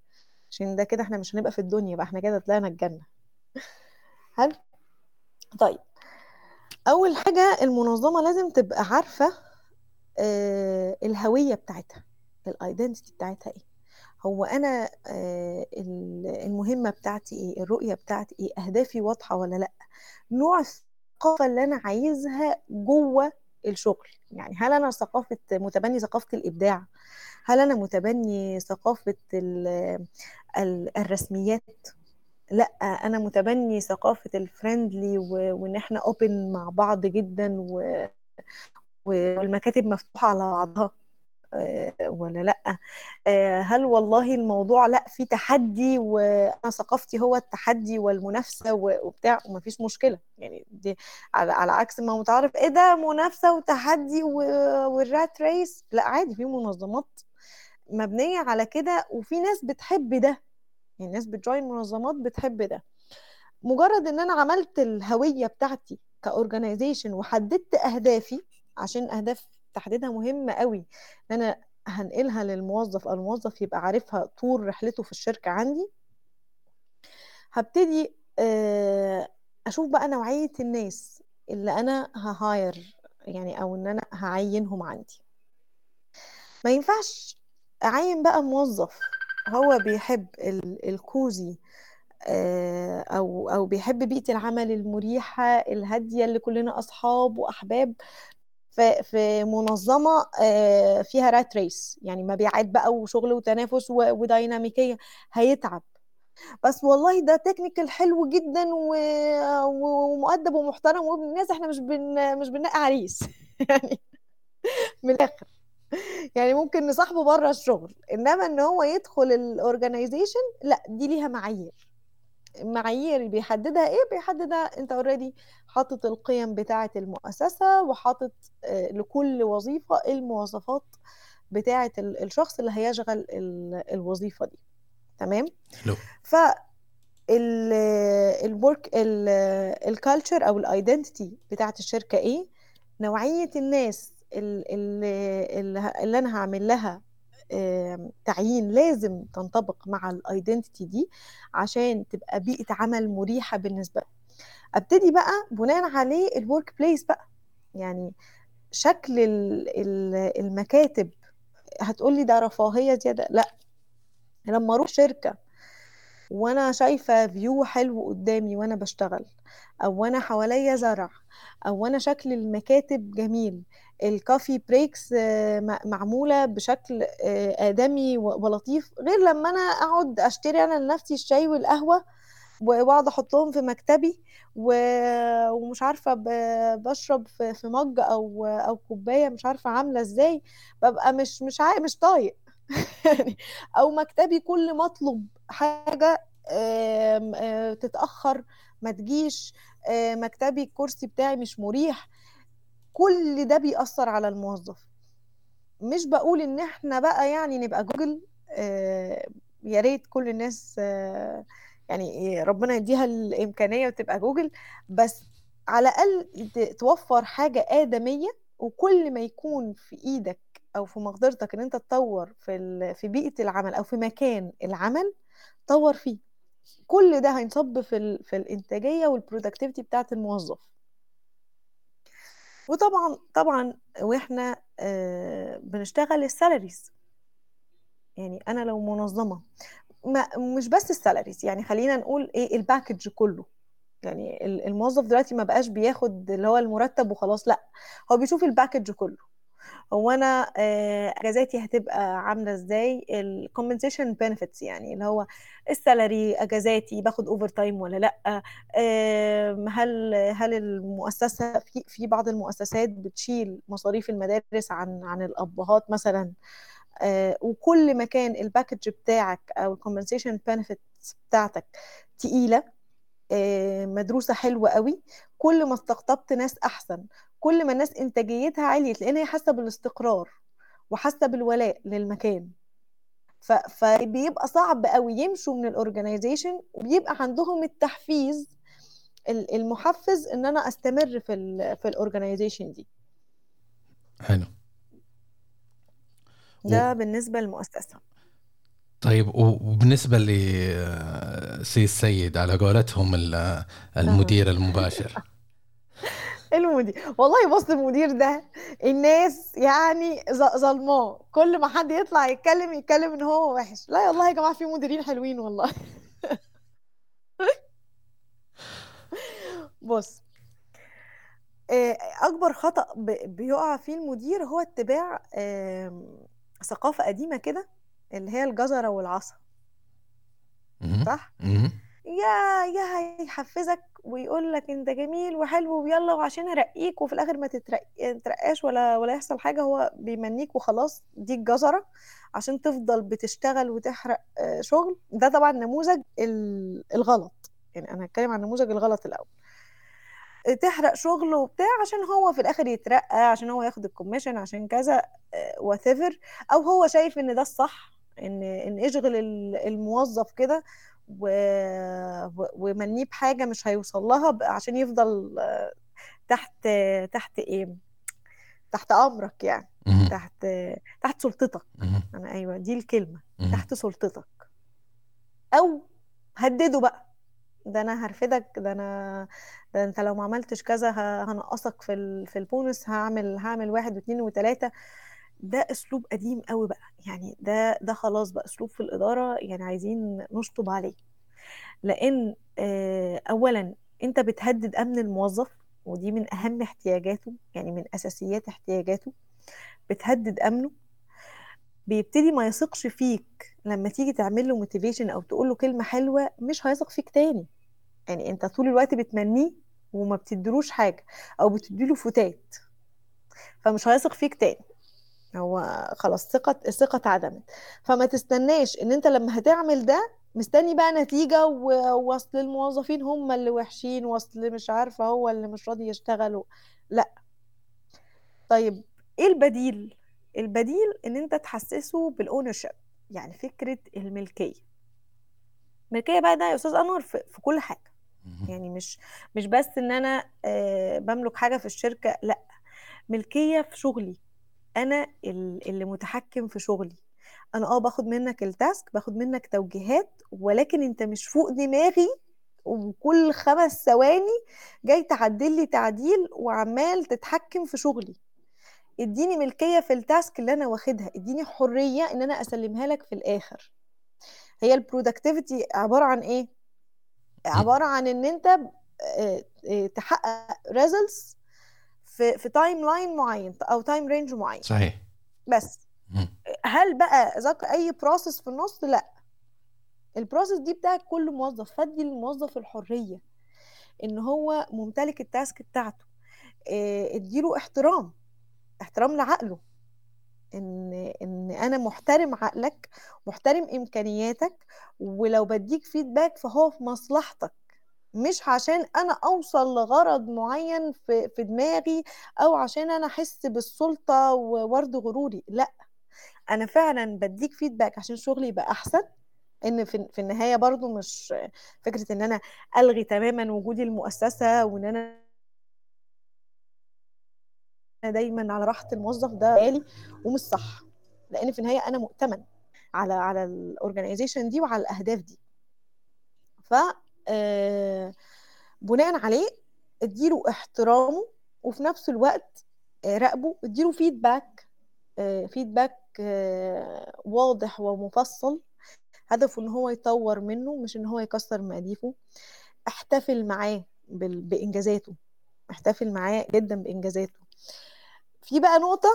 عشان ده كده إحنا مش هنبقى في الدنيا بقى إحنا كده طلعنا الجنة. هل طيب. أول حاجة المنظمة لازم تبقى عارفة آه الهوية بتاعتها ال identity بتاعتها إيه. هو أنا آه، المهمة بتاعتي إيه؟ الرؤية بتاعتي إيه؟ أهدافي واضحة ولا لأ؟ نوع الثقافة اللي أنا عايزها جوه الشغل. يعني هل أنا ثقافة متبني ثقافة الإبداع؟ هل أنا متبني ثقافة الرسميات؟ لأ أنا متبني ثقافة ال friendly وإن إحنا open مع بعض جدا و... والمكاتب مفتوحة على بعضها. ولا لأ. آه، هل والله الموضوع لأ في تحدي وأنا ثقافتي هو التحدي والمنافسة وبتاع؟ ومفيش مشكلة. يعني دي على, على عكس ما متعرف إيه ده؟ منافسة وتحدي والرات ريس لأ عادي في منظمات مبنية على كده وفي ناس بتحب ده. يعني الناس بتجوين منظمات بتحب ده. مجرد إن أنا عملت الهوية بتاعتي كاورجنايزيشن وحددت أهدافي عشان أهداف تحديدها مهمه قوي إن أنا هنقلها للموظف أو الموظف يبقى عارفها طول رحلته في الشركة عندي. هبتدي آه، أشوف بقى نوعية الناس اللي أنا ههاير يعني أو إن أنا هعينهم عندي. ما ينفعش أعين بقى موظف هو بيحب الكوزي آه، أو أو بيحب بيئة العمل المريحة الهادية اللي كلنا أصحاب وأحباب. في في منظمة آه، فيها rat race يعني مبيعات بقى وشغل وتنافس وديناميكية. هيتعب. بس والله ده technical حلو جدا ومؤدب ومحترم وابن الناس إحنا مش بن مش بننقي عريس. يعني من الآخر. يعني ممكن نصاحبه بره الشغل إنما إن هو يدخل ال organization لا دي ليها معايير. معايير بيحددها إيه؟ بيحددها أنت already حاطط القيم بتاعة المؤسسة وحاطط آه، لكل وظيفة المواصفات بتاعة الشخص اللي هيشغل الوظيفة دي. تمام؟ لو. ف ال work culture أو ال identity بتاعة الشركة إيه؟ نوعية الناس اللي, اللي أنا هعمل لها تعيين لازم تنطبق مع ال identity دي عشان تبقى بيئة عمل مريحة بالنسبة لي أبتدي بقى بناء عليه ال workplace بقى. يعني شكل المكاتب هتقولي ده رفاهية زيادة؟ لأ. لما أروح شركة وأنا شايفة view حلو قدامي وأنا بشتغل أو أنا حواليا زرع أو أنا شكل المكاتب جميل ال coffee breaks آه، معمولة بشكل آه، آدمي ولطيف غير لما أنا أقعد أشتري أنا لنفسي الشاي والقهوة وأقعد أحطهم في مكتبي ومش عارفة بشرب في مج أو أو كوباية مش عارفة عاملة إزاي ببقى مش مش عارف مش طايق. يعني أو مكتبي كل ما أطلب حاجة آه، تتأخر ما تجيش مكتبي الكرسي بتاعي مش مريح كل ده بيأثر على الموظف. مش بقول إن إحنا بقى يعني نبقى جوجل آه يا ريت كل الناس آه يعني ربنا يديها الإمكانية وتبقى جوجل بس على الأقل توفر حاجة آدمية وكل ما يكون في إيدك أو في مقدرتك إن أنت تطور في في بيئة العمل أو في مكان العمل طور فيه. كل ده هينصب في في الإنتاجية وال productivity بتاعة الموظف. وطبعا طبعا وإحنا آه، بنشتغل ال salaries. يعني أنا لو منظمة ما مش بس ال salaries يعني خلينا نقول إيه ال package كله. يعني الموظف دلوقتي ما بقاش بياخد اللي هو المرتب وخلاص لأ هو بيشوف ال package كله. هو أنا آه، أجازاتي هتبقى عاملة إزاي؟ ال compensation benefits يعني اللي هو ال salary أجازاتي باخد overtime ولا لأ؟ هل هل المؤسسة في في بعض المؤسسات بتشيل مصاريف المدارس عن عن الأبهات مثلا؟ آه، وكل ما كان ال package بتاعك أو ال compensation benefits بتاعتك تقيلة آه، مدروسة حلوة قوي كل ما استقطبت ناس أحسن. كل ما الناس إنتاجيتها عليت لأن هي حاسة بالاستقرار وحاسة بالولاء للمكان. فبيبقى صعب قوي يمشوا من ال organization وبيبقى عندهم التحفيز المحفز إن أنا أستمر في ال في الاورجنايزيشن دي. حلو. ده و... بالنسبة للمؤسسة. طيب وبالنسبة لسي السيد على قولتهم المدير المباشر. المدير. والله بص المدير ده الناس يعني ظلماه. كل ما حد يطلع يتكلم يتكلم إن هو وحش. لا والله يا جماعة في مديرين حلوين والله. بص آه، أكبر خطأ بيقع فيه المدير هو اتباع ثقافة قديمة كده اللي هي الجزرة والعصا. صح؟ يا يا هيحفزك ويقول لك انت جميل وحلو ويلا وعشان أرقيك وفي الآخر ما تترقاش ولا ولا يحصل حاجة هو بيمنيك وخلاص دي الجزرة عشان تفضل بتشتغل وتحرق آه، شغل. ده طبعا نموذج الغلط. يعني أنا هتكلم عن نموذج الغلط الأول. تحرق شغل وبتاع عشان هو في الآخر يترقى عشان هو ياخد ال commission عشان كذا what آه، أو هو شايف إن ده الصح إن إن أشغل الموظف كده ومنيه بحاجة مش هيوصل لها عشان يفضل آه، تحت تحت إيه؟ تحت أمرك يعني تحت تحت سلطتك. أنا أيوه دي الكلمة تحت سلطتك. أو هدده بقى. ده أنا هرفدك ده أنا ده أنت لو ما عملتش كذا هنقصك في في البونس هعمل هعمل واحد واثنين وثلاثه ده أسلوب قديم قوي بقى يعني ده ده خلاص بقى أسلوب في الإدارة يعني عايزين نشطب عليه. لأن آه، اولا أنت بتهدد أمن الموظف ودي من أهم احتياجاته يعني من أساسيات احتياجاته بتهدد أمنه. بيبتدي ما يثقش فيك لما تيجي تعمل له موتيفيشن أو تقول له كلمة حلوة مش هيثق فيك تاني. يعني أنت طول الوقت بتمنيه وما بتدلوش حاجة أو بتديله فتات فمش هيثق فيك تاني. هو خلاص ثقة الثقة اتعدمت. فما تستناش إن أنت لما هتعمل ده مستني بقى نتيجة ووصل الموظفين هم اللي وحشين وصل مش عارفة هو اللي مش راضي يشتغل لا. طيب إيه البديل؟ البديل إن أنت تحسسه بال ownership يعني فكرة الملكية. الملكية بقى ده يا أستاذ أنور في, كل حاجة. يعني مش مش بس إن أنا آه، بملك حاجة في الشركة لا. ملكية في شغلي. أنا اللي متحكم في شغلي. أنا آه باخد منك ال task باخد منك توجيهات ولكن أنت مش فوق دماغي وكل خمس ثواني جاي تعدل لي تعديل وعمال تتحكم في شغلي. اديني ملكية في ال task اللي أنا واخدها اديني حرية إن أنا أسلمها لك في الآخر. هي ال productivity عبارة عن إيه؟ عبارة عن إن أنت آه، آه، تحقق results في في timeline معين أو time range معين. صحيح. بس. هل بقى ذاك أي process في النص؟ لا. ال process دي بتاعت كل موظف. فدي للموظف الحرية إن هو ممتلك ال task بتاعته. آه، اديله احترام. احترام لعقله. إن إن أنا محترم عقلك محترم إمكانياتك ولو بديك feedback فهو في مصلحتك. مش عشان أنا أوصل لغرض معين في, في دماغي أو عشان أنا أحس بالسلطة وأرضي غروري لأ. أنا فعلا بديك feedback عشان شغلي يبقى أحسن إن في, في النهاية برضو مش فكرة إن أنا ألغي تماما وجودي المؤسسة وإن أنا دايما على راحة الموظف ده غالي ومش صح. لأن في النهاية أنا مؤتمن على على ال organization دي وعلى الأهداف دي. ف بناء عليه اديله احترامه وفي نفس الوقت آه، راقبه اديله فيدباك فيدباك واضح ومفصل. هدفه إن هو يطور منه مش إن هو يكسر مقاديفه. احتفل معاه بإنجازاته. احتفل معاه جدا بإنجازاته. في بقى نقطة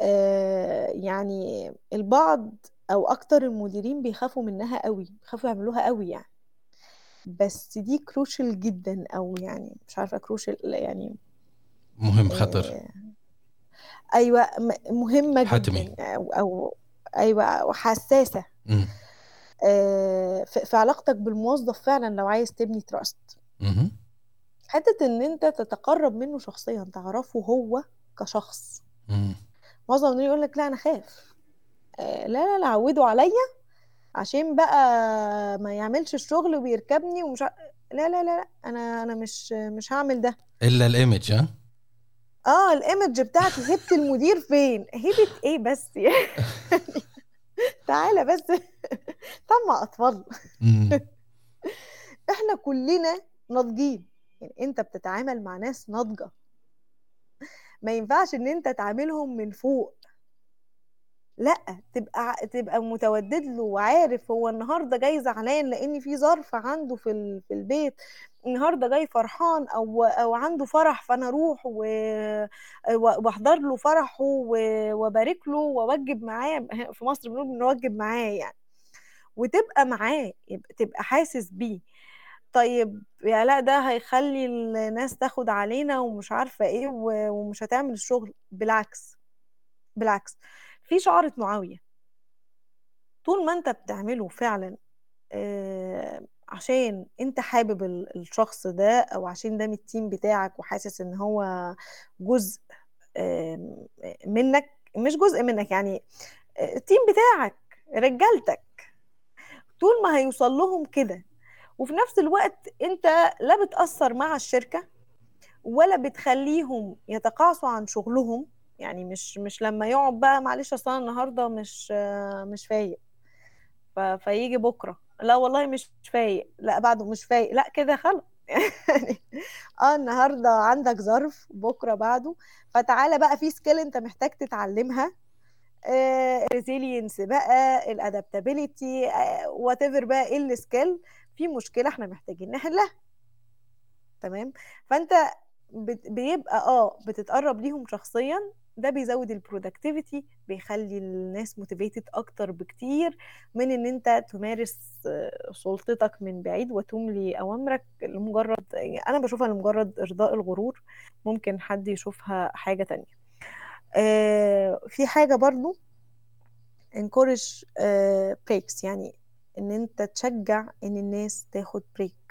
آه، يعني البعض أو أكتر المديرين بيخافوا منها قوي بيخافوا يعملوها قوي يعني. بس دي كروشل جدا أو يعني مش عارفة كروشل يعني مهم خطر. آه أيوه مهمة حتمي. جدا أو, أو أيوه وحساسة. آه في علاقتك بالموظف فعلا لو عايز تبني تراست حتة إن أنت تتقرب منه شخصيا تعرفه هو كشخص. معظم يقول لك لا أنا خاف آه لا لا لا عودوا عليا. عشان بقى ما يعملش الشغل ويركبني ومش ع... لا لا لا أنا أنا مش مش هعمل ده. إلا الايمج ها؟ آه الايمج بتاعتي هبه المدير فين؟ هبه إيه بس؟ يعني تعالى بس. طب أطفال. إحنا كلنا ناضجين. يعني أنت بتتعامل مع ناس ناضجة. ما ينفعش إن أنت تعاملهم من فوق. لأ تبقى تبقى متودد له وعارف هو النهارده جاي زعلان لأن في ظرف عنده في في البيت النهارده جاي فرحان أو أو عنده فرح فأنا أروح وأحضر له فرحه وأبارك له وأوجب معاه في مصر بنقول بنوجب معاه يعني. وتبقى معاه تبقى حاسس بيه. طيب يا لأ ده هيخلي الناس تاخد علينا ومش عارفة إيه ومش هتعمل الشغل. بالعكس بالعكس. في شعرة معاوية. طول ما انت بتعمله فعلا آه، عشان انت حابب ال- الشخص ده أو عشان ده من ال team بتاعك وحاسس إن هو جزء منك مش جزء منك يعني آه، ال team بتاعك رجالتك. طول ما هيوصل لهم كده وفي نفس الوقت انت لا بتأثر مع الشركة ولا بتخليهم يتقاعسوا عن شغلهم يعني مش مش لما يقعد بقى معلش أصل أنا النهارده مش آه، مش فايق. فيجي بكرة. لا والله مش فايق. لا بعده مش فايق. لا كده خلاص. يعني آه النهارده عندك ظرف بكرة بعده. فتعالى بقى في skill أنت محتاج تتعلمها. resilience بقى ال adaptability whatever بقى إيه ال skill في مشكلة إحنا محتاجين نحلها. تمام؟ فأنت بيبقى آه بتتقرب ليهم شخصيا. ده بيزود ال productivity بيخلي الناس motivated أكتر بكتير من إن أنت تمارس آه، سلطتك من بعيد وتملي اوامرك لمجرد يعني أنا بشوفها لمجرد إرضاء الغرور ممكن حد يشوفها حاجة تانية. آه، في حاجة برضو encourage آه، breaks يعني إن أنت تشجع إن الناس تاخد break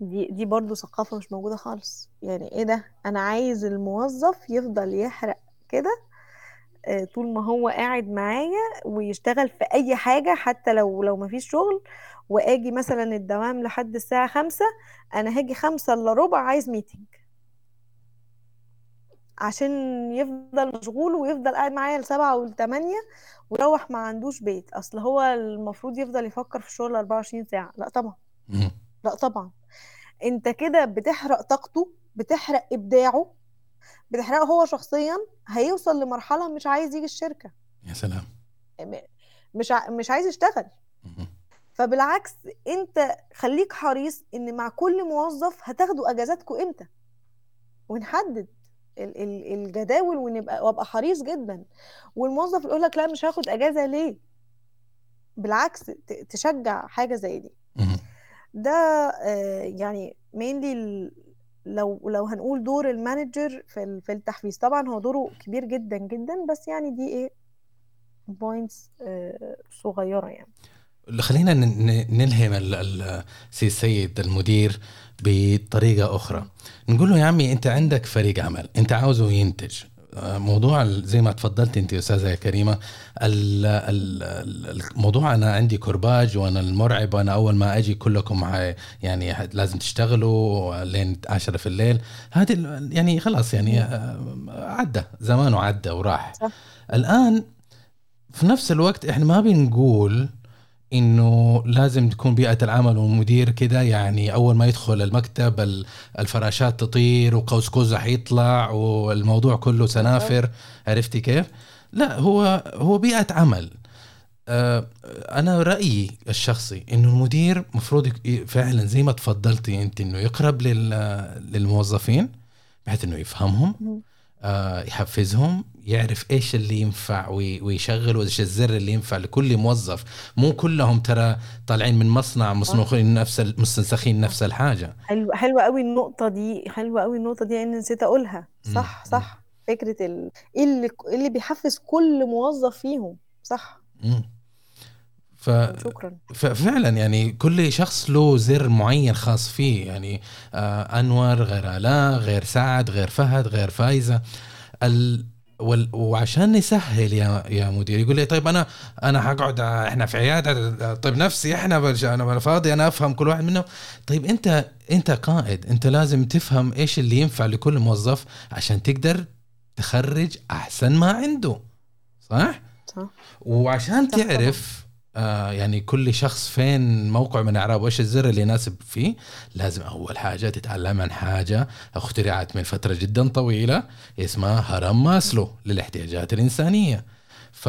دي دي برضو ثقافة مش موجودة خالص. يعني إيه ده؟ أنا عايز الموظف يفضل يحرق كده آه، طول ما هو قاعد معايا ويشتغل في أي حاجة حتى لو لو مفيش شغل وآجي مثلا الدوام لحد الساعة خمسة أنا هاجي خمسة إلا ربع عايز meeting عشان يفضل مشغول ويفضل قاعد معايا لسبعة والتمانية ويروح ما عندوش بيت. أصل هو المفروض يفضل يفكر في الشغل 24 ساعة. لا طبعا. لا طبعا. انت كده بتحرق طاقته بتحرق إبداعه بتحرقه هو شخصيا هيوصل لمرحلة مش عايز يجي الشركة. يا سلام. مش ع- مش عايز يشتغل. فبالعكس انت خليك حريص ان مع كل موظف هتاخدوا اجازاتكم إمتى. ونحدد ال- ال- الجداول ونبقى وابقى حريص جدا. والموظف يقول لك لا مش هاخد اجازة ليه؟ بالعكس تشجع حاجة زي دي. ده آه، يعني mainly لو لو هنقول دور ال manager في في التحفيز. طبعا هو دوره كبير جدا جدا بس يعني دي إيه points صغيرة يعني. خلينا ن- ن- نلهم ال- ال- سي السيد المدير بطريقة أخرى. نقول له يا عمي أنت عندك فريق عمل أنت عاوزه ينتج. آه، موضوع زي ما تفضلت انت يا أستاذة كريمة ال- ال- الموضوع أنا عندي كرباج وأنا المرعب وأنا أول ما أجي كلكم يعني لازم تشتغلوا لين 10 في الليل هذه يعني خلاص يعني آه، عدى زمانه عدى وراح صح. الآن في نفس الوقت إحنا ما بنقول إنه لازم تكون بيئة العمل والمدير كده يعني أول ما يدخل المكتب ال- الفراشات تطير وقوس قزح يطلع والموضوع كله سنافر عرفتي كيف؟ لا هو هو بيئة عمل آه، أنا رأيي الشخصي إنه المدير مفروض فعلا زي ما تفضلتي أنت إنه يقرب لل- للموظفين بحيث إنه يفهمهم. آه، يحفزهم يعرف إيش اللي ينفع وي- ويشغل وإيش الزر اللي ينفع لكل موظف. مو كلهم ترى طالعين من مصنع مصنوخين نفس مستنسخين نفس الحاجة. حلو حلوة قوي النقطة دي حلوة قوي النقطة دي ان نسيت أقولها. صح مم. صح. فكرة ال... إيه اللي إيه اللي بيحفز كل موظف فيهم؟ صح. مم. ف شكرا. ففعلا يعني كل شخص له زر معين خاص فيه. يعني آه أنور غير آلاء غير سعد غير فهد غير فايزة. ال وال وعشان نسهل يا يا مدير يقول لي طيب أنا أنا حقعد إحنا في عيادة طيب نفسي إحنا أنا فاضي أنا أفهم كل واحد منهم طيب انت أنت قائد أنت لازم تفهم إيش اللي ينفع لكل موظف عشان تقدر تخرج أحسن ما عنده صح؟ صح وعشان صح. تعرف آه يعني كل شخص فين موقع من إعراب وإيش الزر اللي يناسب فيه؟ لازم أول حاجة تتعلم عن حاجة. اخترعت من فترة جدا طويلة اسمها هرم ماسلو للاحتياجات الإنسانية. ف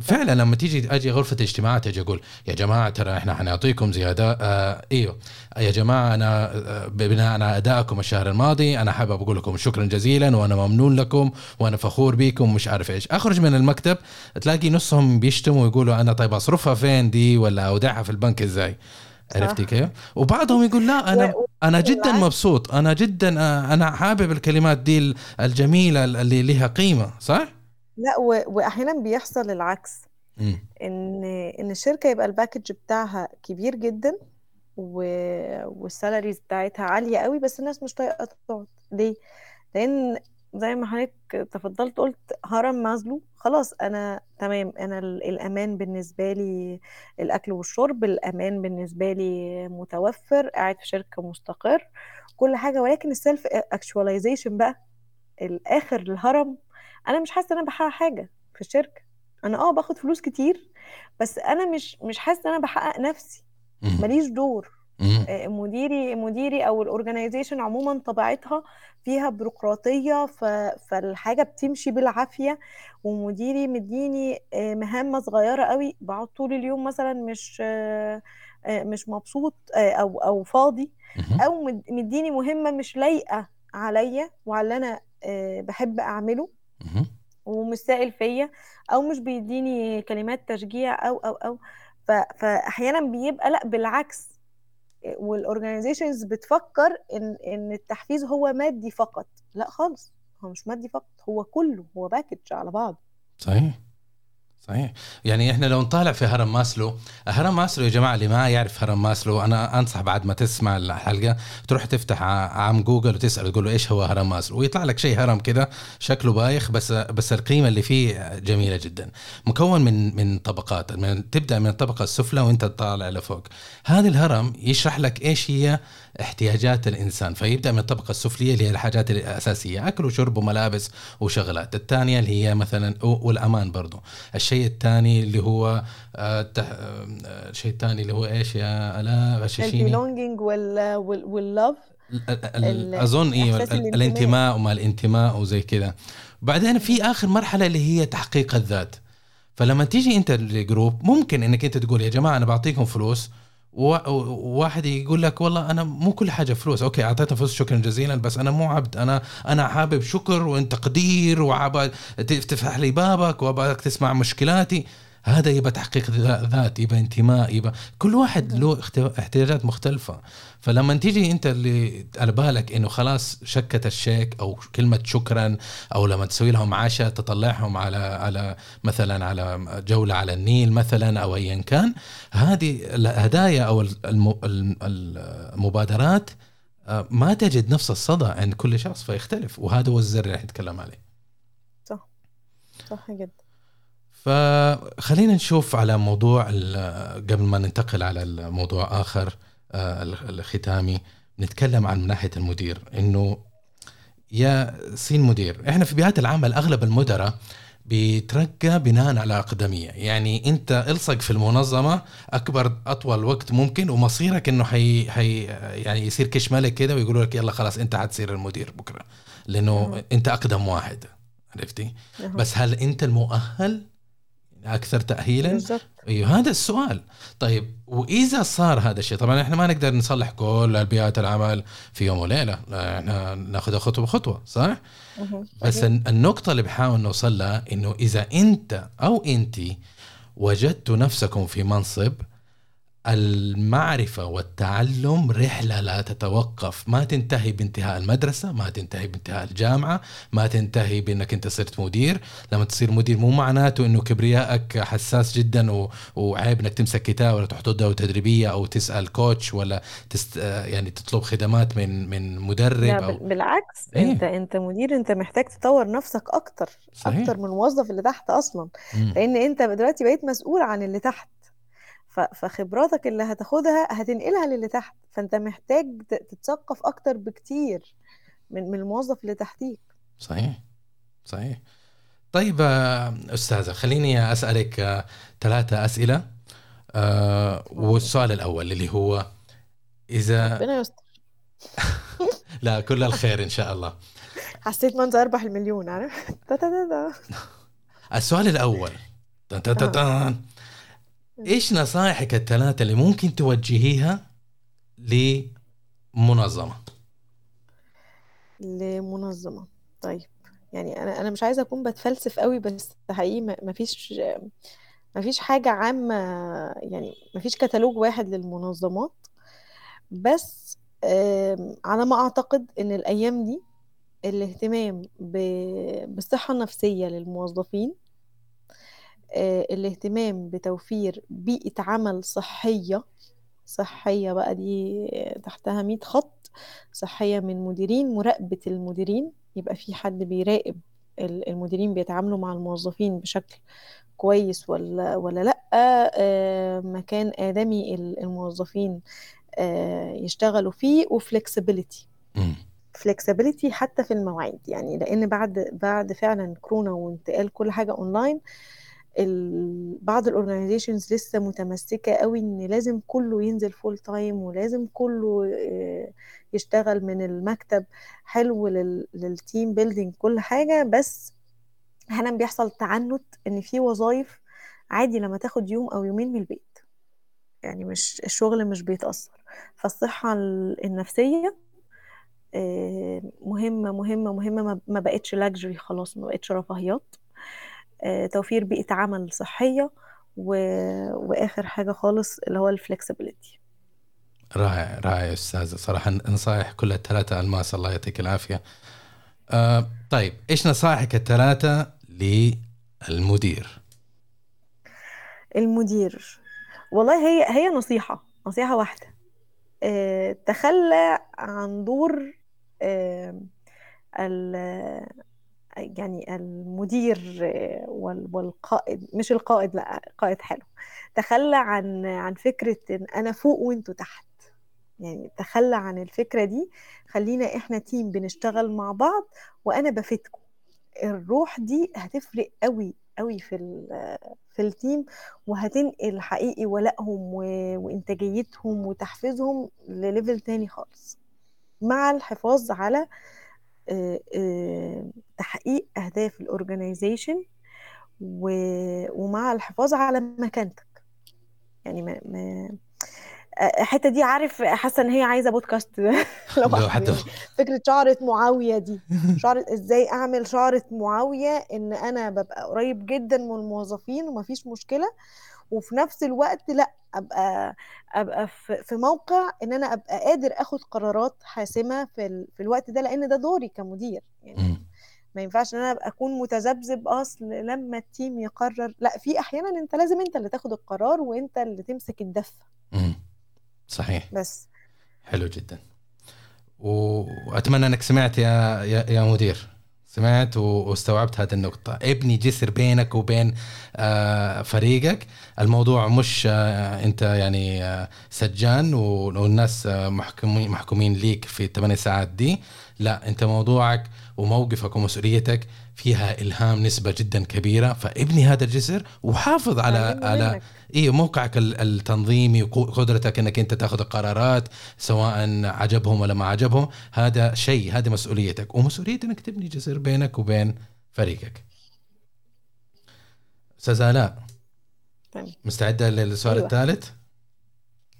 فعلا لما تيجي أجي غرفة اجتماعات أجي أقول يا جماعة ترى إحنا حنعطيكم زيادة. آه إيوه. يا جماعة أنا آه، بناء على أدائكم الشهر الماضي أنا حابب أقول لكم شكرا جزيلا وأنا ممنون لكم وأنا فخور بكم ومش عارف إيش. أخرج من المكتب تلاقي نصهم بيشتموا ويقولوا أنا طيب أصرفها فين دي؟ ولا أودعها في البنك إزاي؟ عرفتي كيف؟ وبعضهم يقول لا أنا أنا جدا مبسوط أنا جدا آه، أنا حابب الكلمات دي الجميلة اللي لها قيمة صح؟ لا واحيانا بيحصل العكس. م. ان إن الشركة يبقى ال package بتاعها كبير جدا و... وال salaries بتاعتها عالية قوي بس الناس مش طايقة تقعد. ليه؟ لأن زي ما حضرتك تفضلت قلت هرم ماسلو خلاص أنا تمام أنا الأمان بالنسبة لي الأكل والشرب الأمان بالنسبة لي متوفر قاعد في شركة مستقر كل حاجة. ولكن ال self actualization بقى الآخر الهرم أنا مش حاسة إن أنا بحقق حاجة في الشركة. أنا آه باخد فلوس كتير بس أنا مش مش حاسة إن أنا بحقق نفسي. ماليش دور. آه، مديري مديري أو ال organization عموما طبيعتها فيها بيروقراطية فالحاجة بتمشي بالعافية ومديري مديني آه، مهمة صغيرة قوي. بقعد طول اليوم مثلا مش آه، مش مبسوط أو أو فاضي. أو مديني مهمة مش لايقة عليا وعلى أنا بحب أعمله. ومش سائل فيا أو مش بيديني كلمات تشجيع أو أو أو. فأحيانا بيبقى لأ بالعكس. والاورجنايزيشنز بتفكر إن إن التحفيز هو مادي فقط. لأ خالص هو مش مادي فقط هو كله هو package على بعض صحيح. صحيح. يعني إحنا لو نطالع في هرم ماسلو هرم ماسلو يا جماعة اللي ما يعرف هرم ماسلو أنا أنصح بعد ما تسمع الحلقة تروح تفتح عم جوجل وتسأل تقول له إيش هو هرم ماسلو؟ ويطلع لك شيء هرم كذا شكله بايخ بس بس القيمة اللي فيه جميلة جدا. مكون من من طبقات من تبدأ من الطبقة السفلى وأنت تطالع لفوق. هذا الهرم يشرح لك إيش هي احتياجات الإنسان فيبدأ من الطبقة السفلية اللي هي الحاجات الأساسية أكل وشرب وملابس وشغلات. الثانية اللي هي مثلا والأمان برضو. الشيء الثاني اللي هو آه، آه، الشيء الثاني اللي هو إيش يا ألاء؟ غششيني. ال belonging وال love أظن أيوه الانتماء وما الانتماء وزي كذا. بعدين في آخر مرحلة اللي هي تحقيق الذات. فلما تيجي أنت ال group ممكن إنك أنت تقول يا جماعة أنا بعطيكم فلوس وواحد يقول لك والله أنا مو كل حاجة فلوس. أوكي اعطيتها فلوس شكرا جزيلا بس أنا مو عبد. أنا أنا حابب شكر وانت تقدير وعبد تفتح لي بابك وأبغاك تسمع مشكلاتي. هذا يبقى تحقيق ذات يبقى انتماء يبقى كل واحد له احتياجات مختلفة. فلما تيجي انت اللي على بالك انه خلاص شكت الشيك أو كلمة شكرا أو لما تسوي لهم عشاء تطلعهم على على مثلا على جولة على النيل مثلا أو ايا كان هذه الهدايا أو المبادرات آه، ما تجد نفس الصدى عند كل شخص فيختلف. وهذا هو الزر اللي نتكلم عليه. صح. صح جدا. فخلينا نشوف على موضوع قبل ما ننتقل على الموضوع آخر آه، الختامي نتكلم عن ناحية المدير إنه يا سين مدير إحنا في بيئات العمل أغلب المدراء بيترقى بناء على أقدمية. يعني أنت الصق في المنظمة أكبر أطول وقت ممكن ومصيرك إنه حي, حي يعني يصير كش ملك كده ويقولوا لك يلا خلاص أنت حتصير المدير بكرة. لأنه أنت أقدم واحد عرفتي؟ بس هل أنت المؤهل أكثر تاهيلا؟ أيوه هذا السؤال. طيب وإذا صار هذا الشيء طبعا إحنا ما نقدر نصلح كل البيئات العمل في يوم وليلة إحنا نأخذها خطوة بخطوة صح؟ بس النقطة اللي بحاول نوصل لها إنه إذا أنت أو انت وجدت نفسكم في منصب المعرفة والتعلم رحلة لا تتوقف ما تنتهي بانتهاء المدرسة ما تنتهي بانتهاء الجامعة ما تنتهي بأنك أنت صرت مدير لما تصير مدير مو معناته إنه كبريائك حساس جدا و... وعيب إنك تمسك كتاب ولا تحط دورة تدريبية أو تسأل كوتش ولا تست... يعني تطلب خدمات من من مدرب لا أو... بالعكس إيه؟ انت أنت مدير أنت محتاج تطور نفسك أكتر صحيح. أكتر من الموظف اللي تحت أصلا م. لأن أنت دلوقتي بقيت مسؤول عن اللي تحت فخبراتك اللي هتاخدها هتنقلها للي تحت فانت محتاج تتثقف أكتر بكتير من من الموظف اللي تحتيك. صحيح صحيح. طيب أستاذة خليني أسألك آه، ثلاثة أسئلة آه والسؤال الأول اللي هو إذا ربنا يستر. لا كل الخير إن شاء الله. حسيت ما انت أربح المليون عارف؟ السؤال الأول. إيش نصائحك الثلاثة اللي ممكن توجهيها لمنظمة؟ لمنظمة. طيب يعني أنا أنا مش عايزة أكون بتفلسف قوي بس حقيقي ما- مفيش مفيش حاجة عامة يعني مفيش كتالوج واحد للمنظمات. بس على ما أعتقد إن الأيام دي الاهتمام ب- بالصحة النفسية للموظفين الاهتمام بتوفير بيئة عمل صحية صحية بقى دي تحتها 100 خط صحية من مديرين مراقبة المديرين يبقى في حد بيراقب ال- المديرين بيتعاملوا مع الموظفين بشكل كويس ولا ولا لأ آه، مكان آدمي ال- الموظفين آه، يشتغلوا فيه و flexibility. flexibility حتى في المواعيد يعني لأن بعد بعد فعلا كورونا وانتقال كل حاجة اونلاين ال- بعض ال organizations لسه متمسكة قوي إن لازم كله ينزل full time ولازم كله آه، يشتغل من المكتب. حلو لل- لل team building كل حاجة بس أحيانا بيحصل تعنت إن في وظائف عادي لما تاخد يوم أو يومين من البيت. يعني مش الشغل مش بيتأثر. فالصحة ال- النفسية آه، مهمة مهمة مهمة ما- بقتش luxury خلاص ما بقتش رفاهيات. توفير بيئة عمل صحية و... وآخر حاجة خالص اللي هو ال flexibility رائع رائع يا أستاذ صراحة نصائح كلها الثلاثه ألماس. الله يعطيك العافية. آه طيب إيش نصائحك الثلاثه للمدير؟ المدير. والله هي هي نصيحة نصيحة واحدة. آه، تخلى عن دور آه، ال يعني المدير وال- والقائد مش القائد لأ قائد حلو. تخلى عن عن فكرة إن أنا فوق وأنتوا تحت. يعني تخلى عن الفكرة دي خلينا إحنا team بنشتغل مع بعض وأنا بفيدكم. الروح دي هتفرق قوي قوي في في ال team وهتنقل حقيقي ولائهم وإنتاجيتهم وتحفيزهم ل level تاني خالص. مع الحفاظ على آه، تحقيق أهداف ال organization ومع الحفاظ على مكانتك. يعني ما ما آه، الحتة دي عارف حاسة إن هي عايزة بودكاست لو يعني فكرة شعرة معاوية دي. شعرة إزاي أعمل شعرة معاوية إن أنا ببقى قريب جدا من الموظفين ومفيش مشكلة وفي نفس الوقت لأ أبقى أبقى في في موقع إن أنا أبقى قادر آخد قرارات حاسمة في ال... في الوقت ده لأن ده دوري كمدير يعني مم. ما ينفعش إن أنا أبقى أكون متذبذب أصل لما التيم يقرر لأ في أحيانا أنت لازم أنت اللي تاخد القرار وأنت اللي تمسك الدفة. مم. صحيح. بس. حلو جدا. وأتمنى إنك سمعت يا يا, يا مدير. سمعت واستوعبت هذه النقطة. ابني جسر بينك وبين آه، فريقك. الموضوع مش آه، انت يعني آه، سجان والناس محكومين ليك في الثمان ساعات دي. لا انت موضوعك وموقفك ومسؤوليتك فيها إلهام نسبة جدا كبيرة فابني هذا الجسر وحافظ على على. أيوه موقعك ال- التنظيمي وقدرتك إنك أنت تأخذ القرارات سواء عجبهم ولا ما عجبهم هذا شيء هذه مسؤوليتك ومسؤولية إنك تبني جسر بينك وبين فريقك أستاذ آلاء تمام. مستعدة للسؤال أيوة. الثالث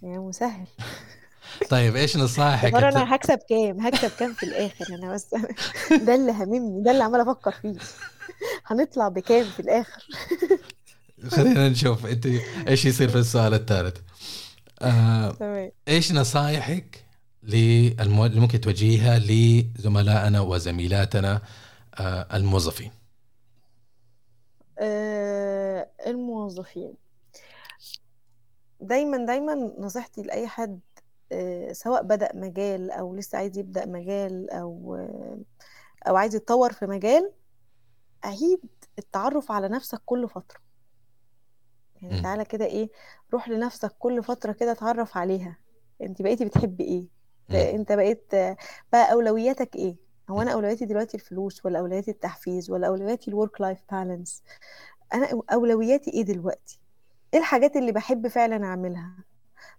يا مسهل طيب إيش نصائحك الت- أنا هكسب كام؟ هكسب كام في الآخر؟ أنا بس ده اللي هاممني ده اللي عماله أفكر فيه. هنطلع بكام في الآخر؟ خلينا نشوف أنت إيش يصير في السؤال الثالث. آه إيش نصائحك للمو... اللي ممكن توجهيها لزملائنا وزميلاتنا آه الموظفين؟ آه الموظفين. دايما دايما نصيحتي لأي حد سواء بدأ مجال أو لسه عايز يبدأ مجال أو آه أو عايز يتطور في مجال عيد التعرف على نفسك كل فترة. يعني. تعالى كده إيه روح لنفسك كل فترة كده اتعرف عليها. أنت بقيتي بتحبي إيه؟ مم. أنت بقيت بقى أولوياتك إيه؟ هو أنا أولوياتي دلوقتي الفلوس ولا اولوياتي التحفيز ولا اولوياتي ال work life balance أنا أولوياتي إيه دلوقتي؟ إيه الحاجات اللي بحب فعلا أعملها؟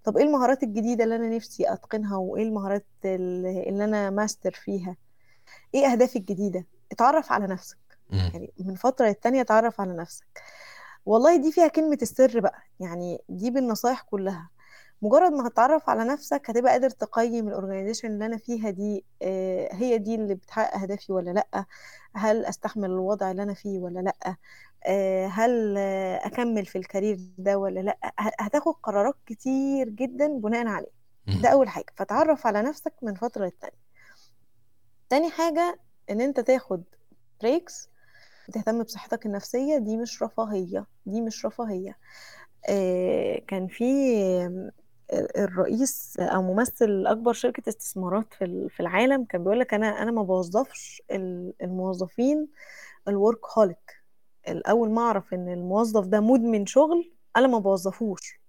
طب إيه المهارات الجديدة اللي أنا نفسي أتقنها وإيه المهارات اللي أنا ماستر فيها؟ إيه أهدافي الجديدة؟ اتعرف على نفسك. يعني من فترة للتانية اتعرف على نفسك. والله دي فيها كلمة السر بقى. يعني دي بالنصايح كلها. مجرد ما هتتعرف على نفسك هتبقى قادر تقيم ال organization اللي أنا فيها دي آه، هي دي اللي بتحقق أهدافي ولا لأ؟ هل أستحمل الوضع اللي أنا فيه ولا لأ؟ آه، هل آه، أكمل في ال career ده ولا لأ؟ هتاخد قرارات كتير جدا بناء عليه. ده أول حاجة. فتعرف على نفسك من فترة للتانيه تاني حاجة إن أنت تاخد breaks وتهتم بصحتك النفسية دي مش رفاهية دي مش رفاهية. كان في الرئيس أو ممثل أكبر شركة استثمارات في العالم كان بيقول لك أنا أنا ما بوظفش الموظفين ال workaholic الأول ما أعرف إن الموظف ده مدمن شغل أنا ما بوظفوش.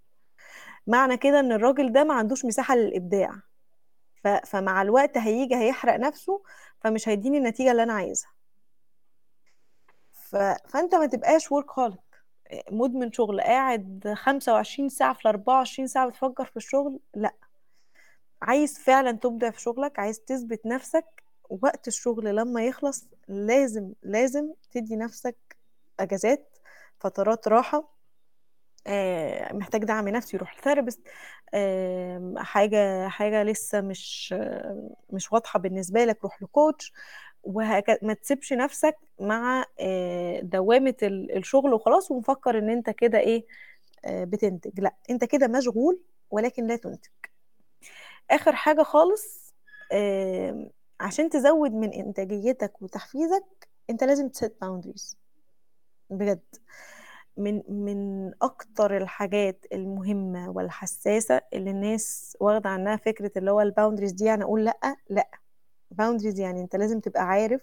معنى كده إن الراجل ده ما عندوش مساحة للإبداع. فمع الوقت هيجي هيحرق نفسه فمش هيديني النتيجة اللي أنا عايزها. فأنت ما تبقاش workaholic مدمن شغل قاعد 25 ساعة في 24 ساعة بتفكر في الشغل لأ. عايز فعلا تبدع في شغلك عايز تثبت نفسك وقت الشغل لما يخلص لازم لازم تدي نفسك أجازات فترات راحة. آه، محتاج دعم نفسي يروح لثيرابيست. حاجة حاجة لسه مش مش واضحة بالنسبة لك روح لكوتش. وهكذا ما تسيبش نفسك مع آه، دوامة الشغل وخلاص ومفكر إن أنت كده إيه آه، بتنتج. لأ أنت كده مشغول ولكن لا تنتج. آخر حاجة خالص عشان تزود من إنتاجيتك وتحفيزك أنت لازم ت set boundaries بجد. من من أكتر الحاجات المهمة والحساسة اللي الناس واخدة عنها فكرة اللي هو ال boundaries دي يعني أقول لأ لأ. boundaries يعني أنت لازم تبقى عارف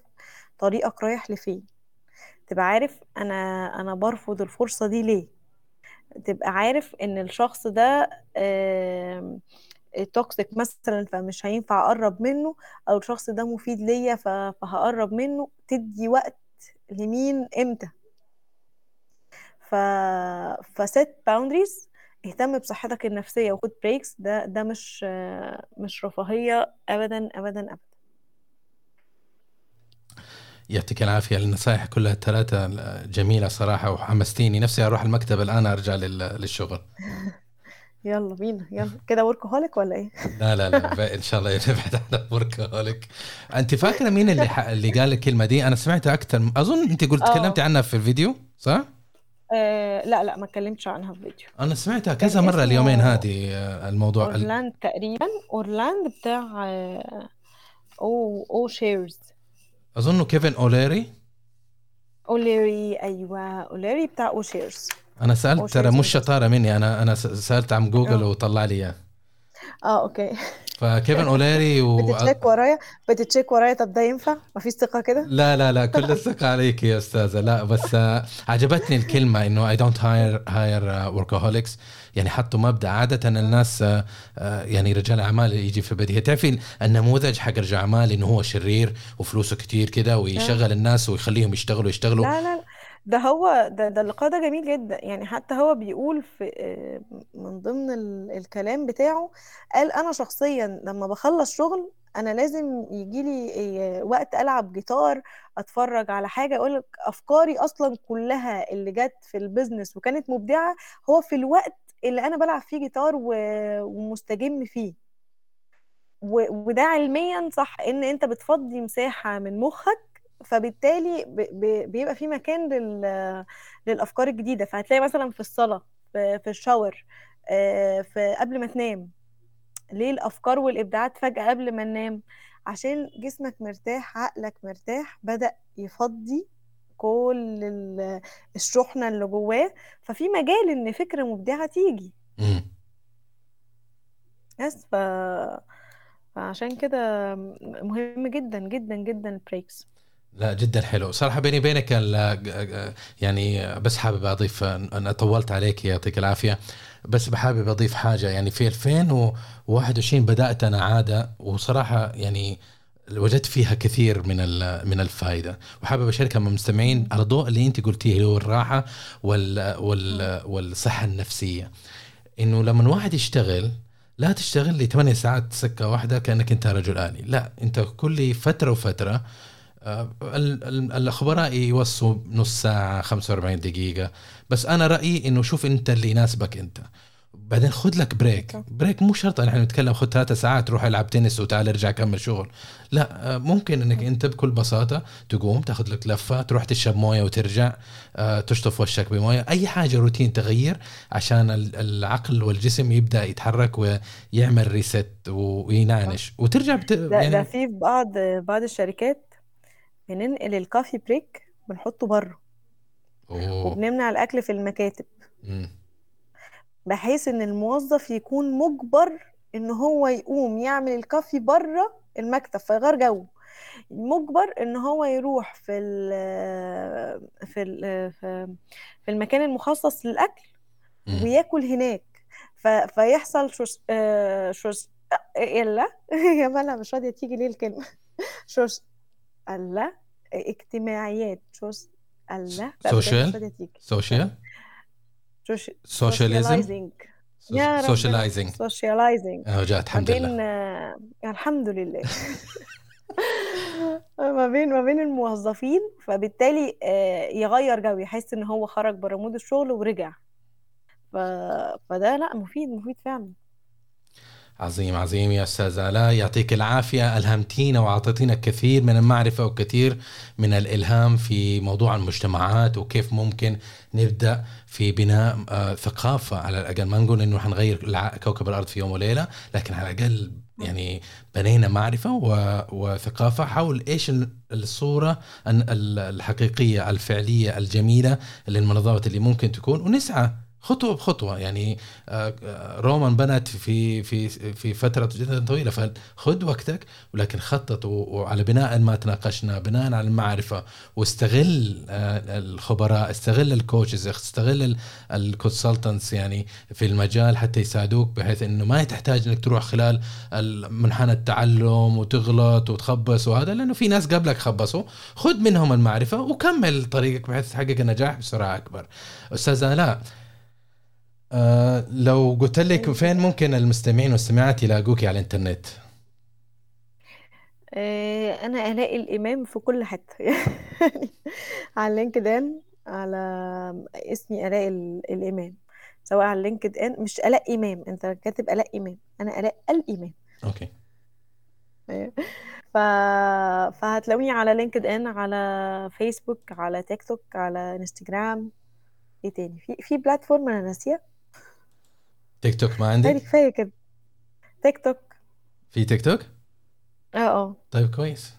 طريقك رايح لفين. تبقى عارف أنا أنا برفض الفرصة دي ليه. تبقى عارف إن الشخص ده toxic مثلا فمش هينفع أقرب منه أو الشخص ده مفيد ليا فهقرب منه تدي وقت لمين؟ إمتى؟ ف ف set boundaries اهتم بصحتك النفسية وخد breaks ده ده مش مش رفاهية ابدا ابدا ابدا. يعطيك العافية. النصائح كلها الثلاثة جميلة صراحة وحمستيني. نفسي أروح المكتب الآن أرجع للشغل. يلا بينا يلا. كده workaholic ولا إيه؟ لا لا لا. إن شاء الله نبعد عن workaholic أنت فاكرة مين اللي ح... اللي قال الكلمة دي؟ أنا سمعتها أكثر أظن أنت قلت تكلمتي عنها في الفيديو صح؟ آه لا لا ما اتكلمتش عنها في فيديو أنا سمعتها كذا مرة اليومين هذه آه، الموضوع أورلاند تقريبا. أورلاند بتاع آه، أو O'Shares اظنه كيفن أوليري. أوليري أيوه. أوليري بتاع O'Shares. أنا سألت ترى مش شطارة مني أنا أنا سألت عن جوجل أوه. وطلع لي إياه. آه okay. فكيفن اوليري و بت check ورايا؟ بت check ورايا؟ طب ده ينفع؟ ما فيش ثقة كده؟ لا لا لا كل الثقة عليك يا أستاذة. لا بس عجبتني الكلمة إنه I don't hire hire workaholics يعني حطوا مبدأ. عادة الناس آه، آه، يعني رجال أعمال يجي في البديهه تعرفي النموذج حق رجال أعمال إنه هو شرير وفلوسه كتير كده ويشغل الناس ويخليهم يشتغلوا يشتغلوا؟ لا لا. ده هو ده ده اللقاء ده جميل جدا. يعني حتى هو بيقول في آه، من ضمن الكلام بتاعه قال أنا شخصيا لما بخلص شغل أنا لازم يجي لي وقت ألعب جيتار أتفرج على حاجة أقول لك أفكاري أصلا كلها اللي جت في البيزنس وكانت مبدعة هو في الوقت اللي أنا بلعب فيه جيتار ومستجم فيه. وده علميا صح إن أنت بتفضي مساحة من مخك فبالتالي بيبقى في مكان للأفكار الجديدة. فهتلاقي مثلا في الصلاة في الشاور آه، في قبل ما تنام ليه الأفكار والإبداعات فجأة قبل ما ننام؟ عشان جسمك مرتاح عقلك مرتاح بدأ يفضي كل الشحنة اللي جواه. ففي مجال إن فكرة مبدعة تيجي. بس ف... فعشان كده مهم جدا جدا جدا البريكس. لا جدا حلو. صراحة بيني وبينك يعني بس حابب أضيف أنا طولت عليك يعطيك العافية. بس بحابب أضيف حاجة يعني في 2021 بدأت أنا عادة وصراحة يعني وجدت فيها كثير من من الفائدة. وحابب اشاركها مع المستمعين على ضوء اللي أنت قلتيه اللي هو الراحة وال وال والصحة النفسية. إنه لما واحد يشتغل لا تشتغل لي 8 ساعات سكة واحدة كأنك أنت رجل آلي. لا أنت كل فترة وفترة الخبراء يوصوا نص ساعة 45 دقيقة. بس أنا رأيي إنه شوف أنت اللي يناسبك أنت. بعدين خذ لك break break مو شرط نحن نتكلم خذ ثلاثة ساعات روح العب تنس وتعال ارجع كمل شغل. لا آه، ممكن إنك أنت بكل بساطة تقوم تاخذ لك لفة تروح تشرب موية وترجع آه، تشطف وشك بموية. أي حاجة روتين تغير عشان العقل والجسم يبدأ يتحرك ويعمل ريست وينعنش. وترجع بت... ده, يعني... ده في بعض بعض الشركات بننقل الكافي بريك بنحطه بره وبنمنع الأكل في المكاتب. م. بحيث إن الموظف يكون مجبر إن هو يقوم يعمل ال coffee بره المكتب فيغير جو. مجبر إن هو يروح في ال في ال في المكان المخصص للأكل وياكل هناك. فيحصل شوش شوش إلا. يا مالها مش راضية تيجي ليه الكلمة؟ شوش. ألا اجتماعيات شوش الا social social socialism socializing socializing آه جات الحمد لله. الحمد لله. ما بين ما بين الموظفين فبالتالي آه يغير جو يحس إن هو خرج بره mood الشغل ورجع. ف... فده لا مفيد مفيد فعلا. عظيم عظيم يا أستاذ آلاء. يعطيك العافية. ألهمتينا وأعطيتينا كثير من المعرفة وكثير من الإلهام في موضوع المجتمعات وكيف ممكن نبدأ في بناء آه، ثقافة. على الأقل ما نقول إنه حنغير كوكب الأرض في يوم وليلة لكن على الأقل يعني بنينا معرفة وثقافة حول إيش الصورة الحقيقية الفعلية الجميلة للمنظمات اللي ممكن تكون. ونسعى خطوة بخطوة. يعني آه، آه، روما بنت في في في فترة جدا طويلة فخذ وقتك ولكن خطط وعلى بناء ما تناقشنا بناء على المعرفة واستغل آه، الخبراء استغل ال coaches استغل ال consultants يعني في المجال حتى يساعدوك بحيث إنه ما تحتاج إنك تروح خلال منحنى التعلم وتغلط وتخبص وهذا لأنه في ناس قبلك خبصوا. خذ منهم المعرفة وكمل طريقك بحيث تحقق النجاح بسرعة أكبر. أستاذ آلاء آه لو قلت لك فين ممكن المستمعين والمستمعات يلاقوك على الإنترنت؟ آه أنا آلاء الإمام في كل حتة. يعني على لينكد ان على اسمي آلاء الإمام سواء على لينكد ان مش آلاء إمام أنت كاتب آلاء إمام أنا آلاء الإمام okay. ف... فهتلاقوني على لينكد ان على فيسبوك على تيك توك على انستجرام. إيه تاني؟ في في platform أنا ناسية. تيك توك ما عندك؟ كفاية كده تيك توك في تيك توك؟ آه آه طيب كويس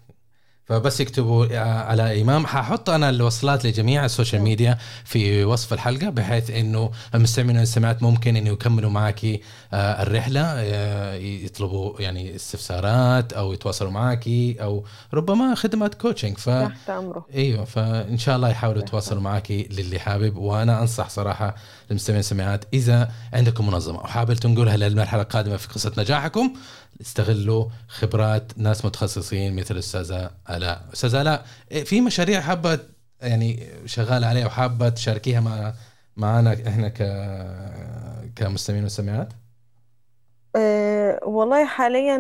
فبس يكتبوا على إمام. ححط أنا الوصلات لجميع ال social media في وصف الحلقة بحيث إنه المستمعين والمستمعات ممكن إنه يكملوا معك آه، الرحلة آه، يطلبوا يعني استفسارات أو يتواصلوا معك أو ربما خدمات coaching ف تحت أمره. أيوه فإن شاء الله يحاولوا يتواصلوا معك للي حابب. وأنا أنصح صراحة للمستمعين والمستمعات إذا عندكم منظمة وحابب تنقلها للمرحله القادمة في قصة نجاحكم استغلوا خبرات ناس متخصصين مثل الاستاذه آلاء. أستاذة آلاء في مشاريع حابة يعني شغالة عليها وحابه تشاركيها مع معنا إحنا ك كمستمعين ومستمعات أه والله حاليا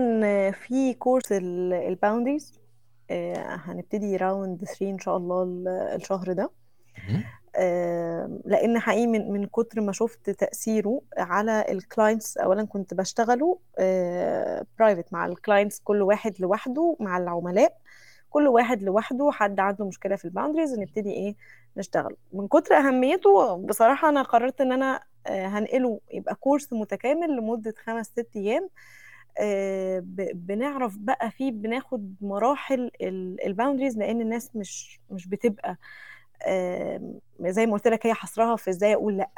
في course ال boundaries أه هنبتدي round 3 إن شاء الله الشهر ده. لأن حقيقي من من كتر ما شفت تأثيره على ال clients أولا كنت بشتغله private مع ال clients كل واحد لوحده مع العملاء كل واحد لوحده حد عنده مشكلة في ال boundaries نبتدي إيه نشتغل. من كتر أهميته بصراحة أنا قررت إن أنا هنقله يبقى course متكامل لمدة خمس ست أيام بنعرف بقى فيه بناخد مراحل ال boundaries لأن الناس مش مش بتبقى زي ما قلت لك هي حصرها في إزاي أقول لأ.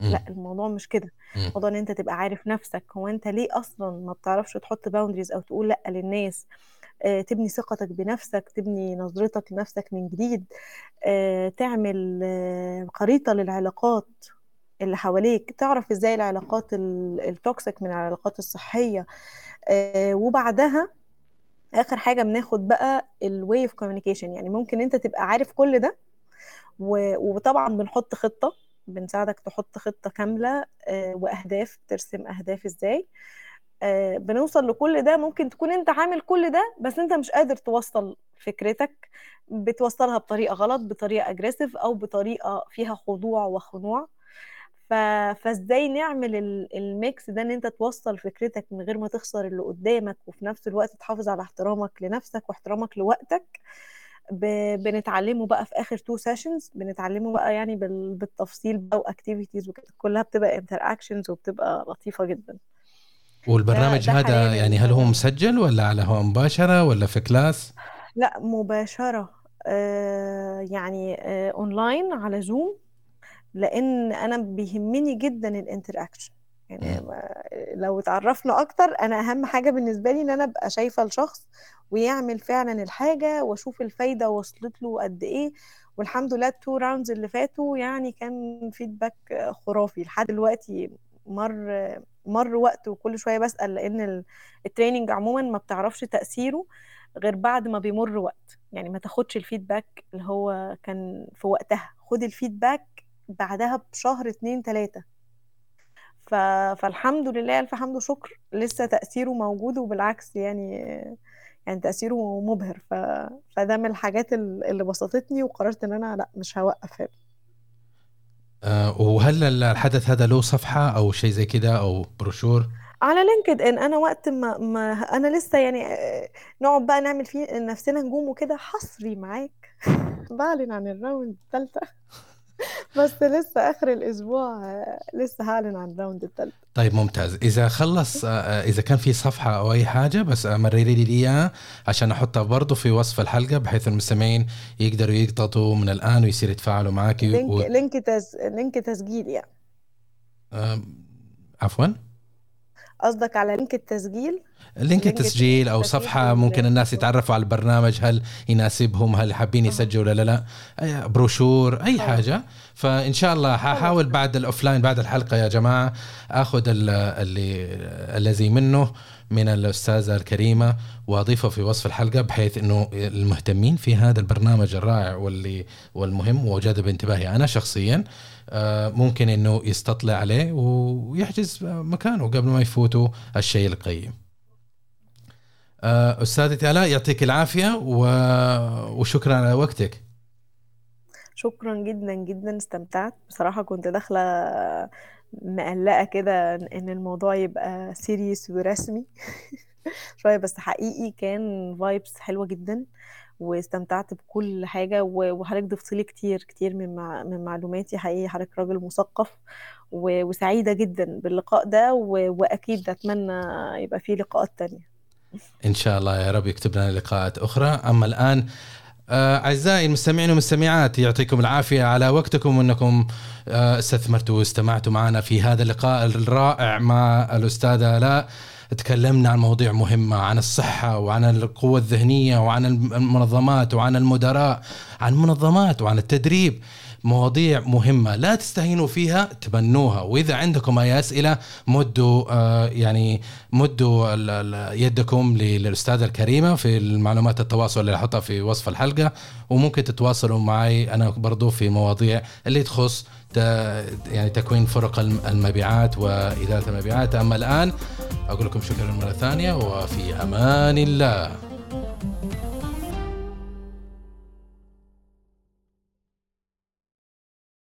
لأ الموضوع مش كده. الموضوع إن أنت تبقى عارف نفسك هو أنت ليه أصلا ما بتعرفش تحط boundaries أو تقول لأ للناس؟ آه، تبني ثقتك بنفسك تبني نظرتك لنفسك من جديد آه، تعمل آه، خريطة للعلاقات اللي حواليك تعرف إزاي العلاقات ال toxic من العلاقات الصحية. وبعدها آخر حاجة بناخد بقى ال way of communication يعني ممكن أنت تبقى عارف كل ده وطبعا بنحط خطة بنساعدك تحط خطة كاملة آه، وأهداف ترسم أهداف إزاي. آه، بنوصل لكل ده ممكن تكون أنت عامل كل ده بس أنت مش قادر توصل فكرتك. بتوصلها بطريقة غلط بطريقة aggressive أو بطريقة فيها خضوع وخنوع. ف... فإزاي نعمل ال mix ده إن أنت توصل فكرتك من غير ما تخسر اللي قدامك وفي نفس الوقت تحافظ على احترامك لنفسك واحترامك لوقتك. ب... بنتعلمه بقى في آخر two sessions بنتعلمه بقى يعني بال... بالتفصيل بقى و activities وكده كلها بتبقى interactions وبتبقى لطيفة جدا. والبرنامج هذا يعني هل هو مسجل ولا على هو مباشرة ولا في class لا مباشرة. آه يعني آه اونلاين على Zoom لأن أنا بيهمني جدا ال interaction يعني لو اتعرفنا أكتر أنا أهم حاجة بالنسبة لي إن أنا أبقى شايفة الشخص ويعمل فعلا الحاجة وأشوف الفايدة وصلت له قد إيه. والحمد لله ال two rounds اللي فاتوا يعني كان feedback خرافي. لحد دلوقتي مر مر وقت وكل شوية بسأل لأن ال training عموما ما بتعرفش تأثيره غير بعد ما بيمر وقت. يعني ما تاخدش ال feedback اللي هو كان في وقتها. خد ال feedback بعدها بشهر اتنين تلاتة. ف... فالحمد لله الف حمد وشكر لسه تأثيره موجود وبالعكس يعني يعني تأثيره مبهر. ف... فده من الحاجات اللي بسطتني وقررت إن أنا لأ مش هوقف هنا. أه وهل الحدث هذا له صفحة أو شيء زي كده أو بروشور؟ على LinkedIn. أنا وقت ما, ما أنا لسه يعني نقعد بقى نعمل فيه نفسنا نجوم وكده حصري معاك. بعلن عن ال round الثالثه بس لسه آخر الأسبوع لسه هعلن عن ال round الثالث طيب ممتاز. إذا خلص إذا كان في صفحة أو أي حاجة بس مرري لي اياها عشان أحطها برضه في وصف الحلقة بحيث المستمعين يقدروا يخططوا من الآن ويصير يتفاعلوا معك link و... link تز... link تسجيل يعني. عفوا؟ قصدك على link التسجيل؟ link التسجيل أو صفحة ممكن الناس يتعرفوا على البرنامج هل يناسبهم هل حابين يسجلوا ولا لا أي بروشور أي حاجة. فإن شاء الله حاحاول بعد ال offline بعد الحلقة يا جماعة آخذ اللي الذي منه من الأستاذة الكريمة وأضيفه في وصف الحلقة بحيث إنه المهتمين في هذا البرنامج الرائع واللي والمهم وجذب انتباهي. أنا شخصيا ممكن إنه يطلع عليه ويحجز مكانه قبل ما يفوتوا الشيء القيم. آه، استاذتي الاء يعطيك العافية وشكرا على وقتك. شكرا جدا جدا استمتعت بصراحة كنت داخلة متقلقة كده إن الموضوع يبقى serious ورسمي شوية بس حقيقي كان vibes حلوة جدا واستمتعت بكل حاجة وحضرتك ضفت لي كتير كتير من مع من معلوماتي. حقيقي حضرتك راجل مثقف وسعيدة جدا باللقاء ده وأكيد أتمنى يبقى فيه لقاءات تانية. إن شاء الله يا رب يكتب لنا لقاءات أخرى. أما الآن آه، أعزائي المستمعين والمستمعات يعطيكم العافية على وقتكم وأنكم آه، استثمرتوا واستمعتوا معنا في هذا اللقاء الرائع مع الأستاذة آلاء تكلمنا عن مواضيع مهمة عن الصحة وعن القوة الذهنية وعن المنظمات وعن المدراء عن المنظمات وعن التدريب. مواضيع مهمة لا تستهينوا فيها تبنوها. وإذا عندكم أي أسئلة مدوا آه يعني مدوا يدكم للأستاذة الكريمة في المعلومات التواصل اللي أحطها في وصف الحلقة. وممكن تتواصلوا معي أنا برضو في مواضيع اللي تخص يعني تكوين فرق المبيعات وإدارة المبيعات. أما الآن أقول لكم شكرا مرة ثانية وفي أمان الله.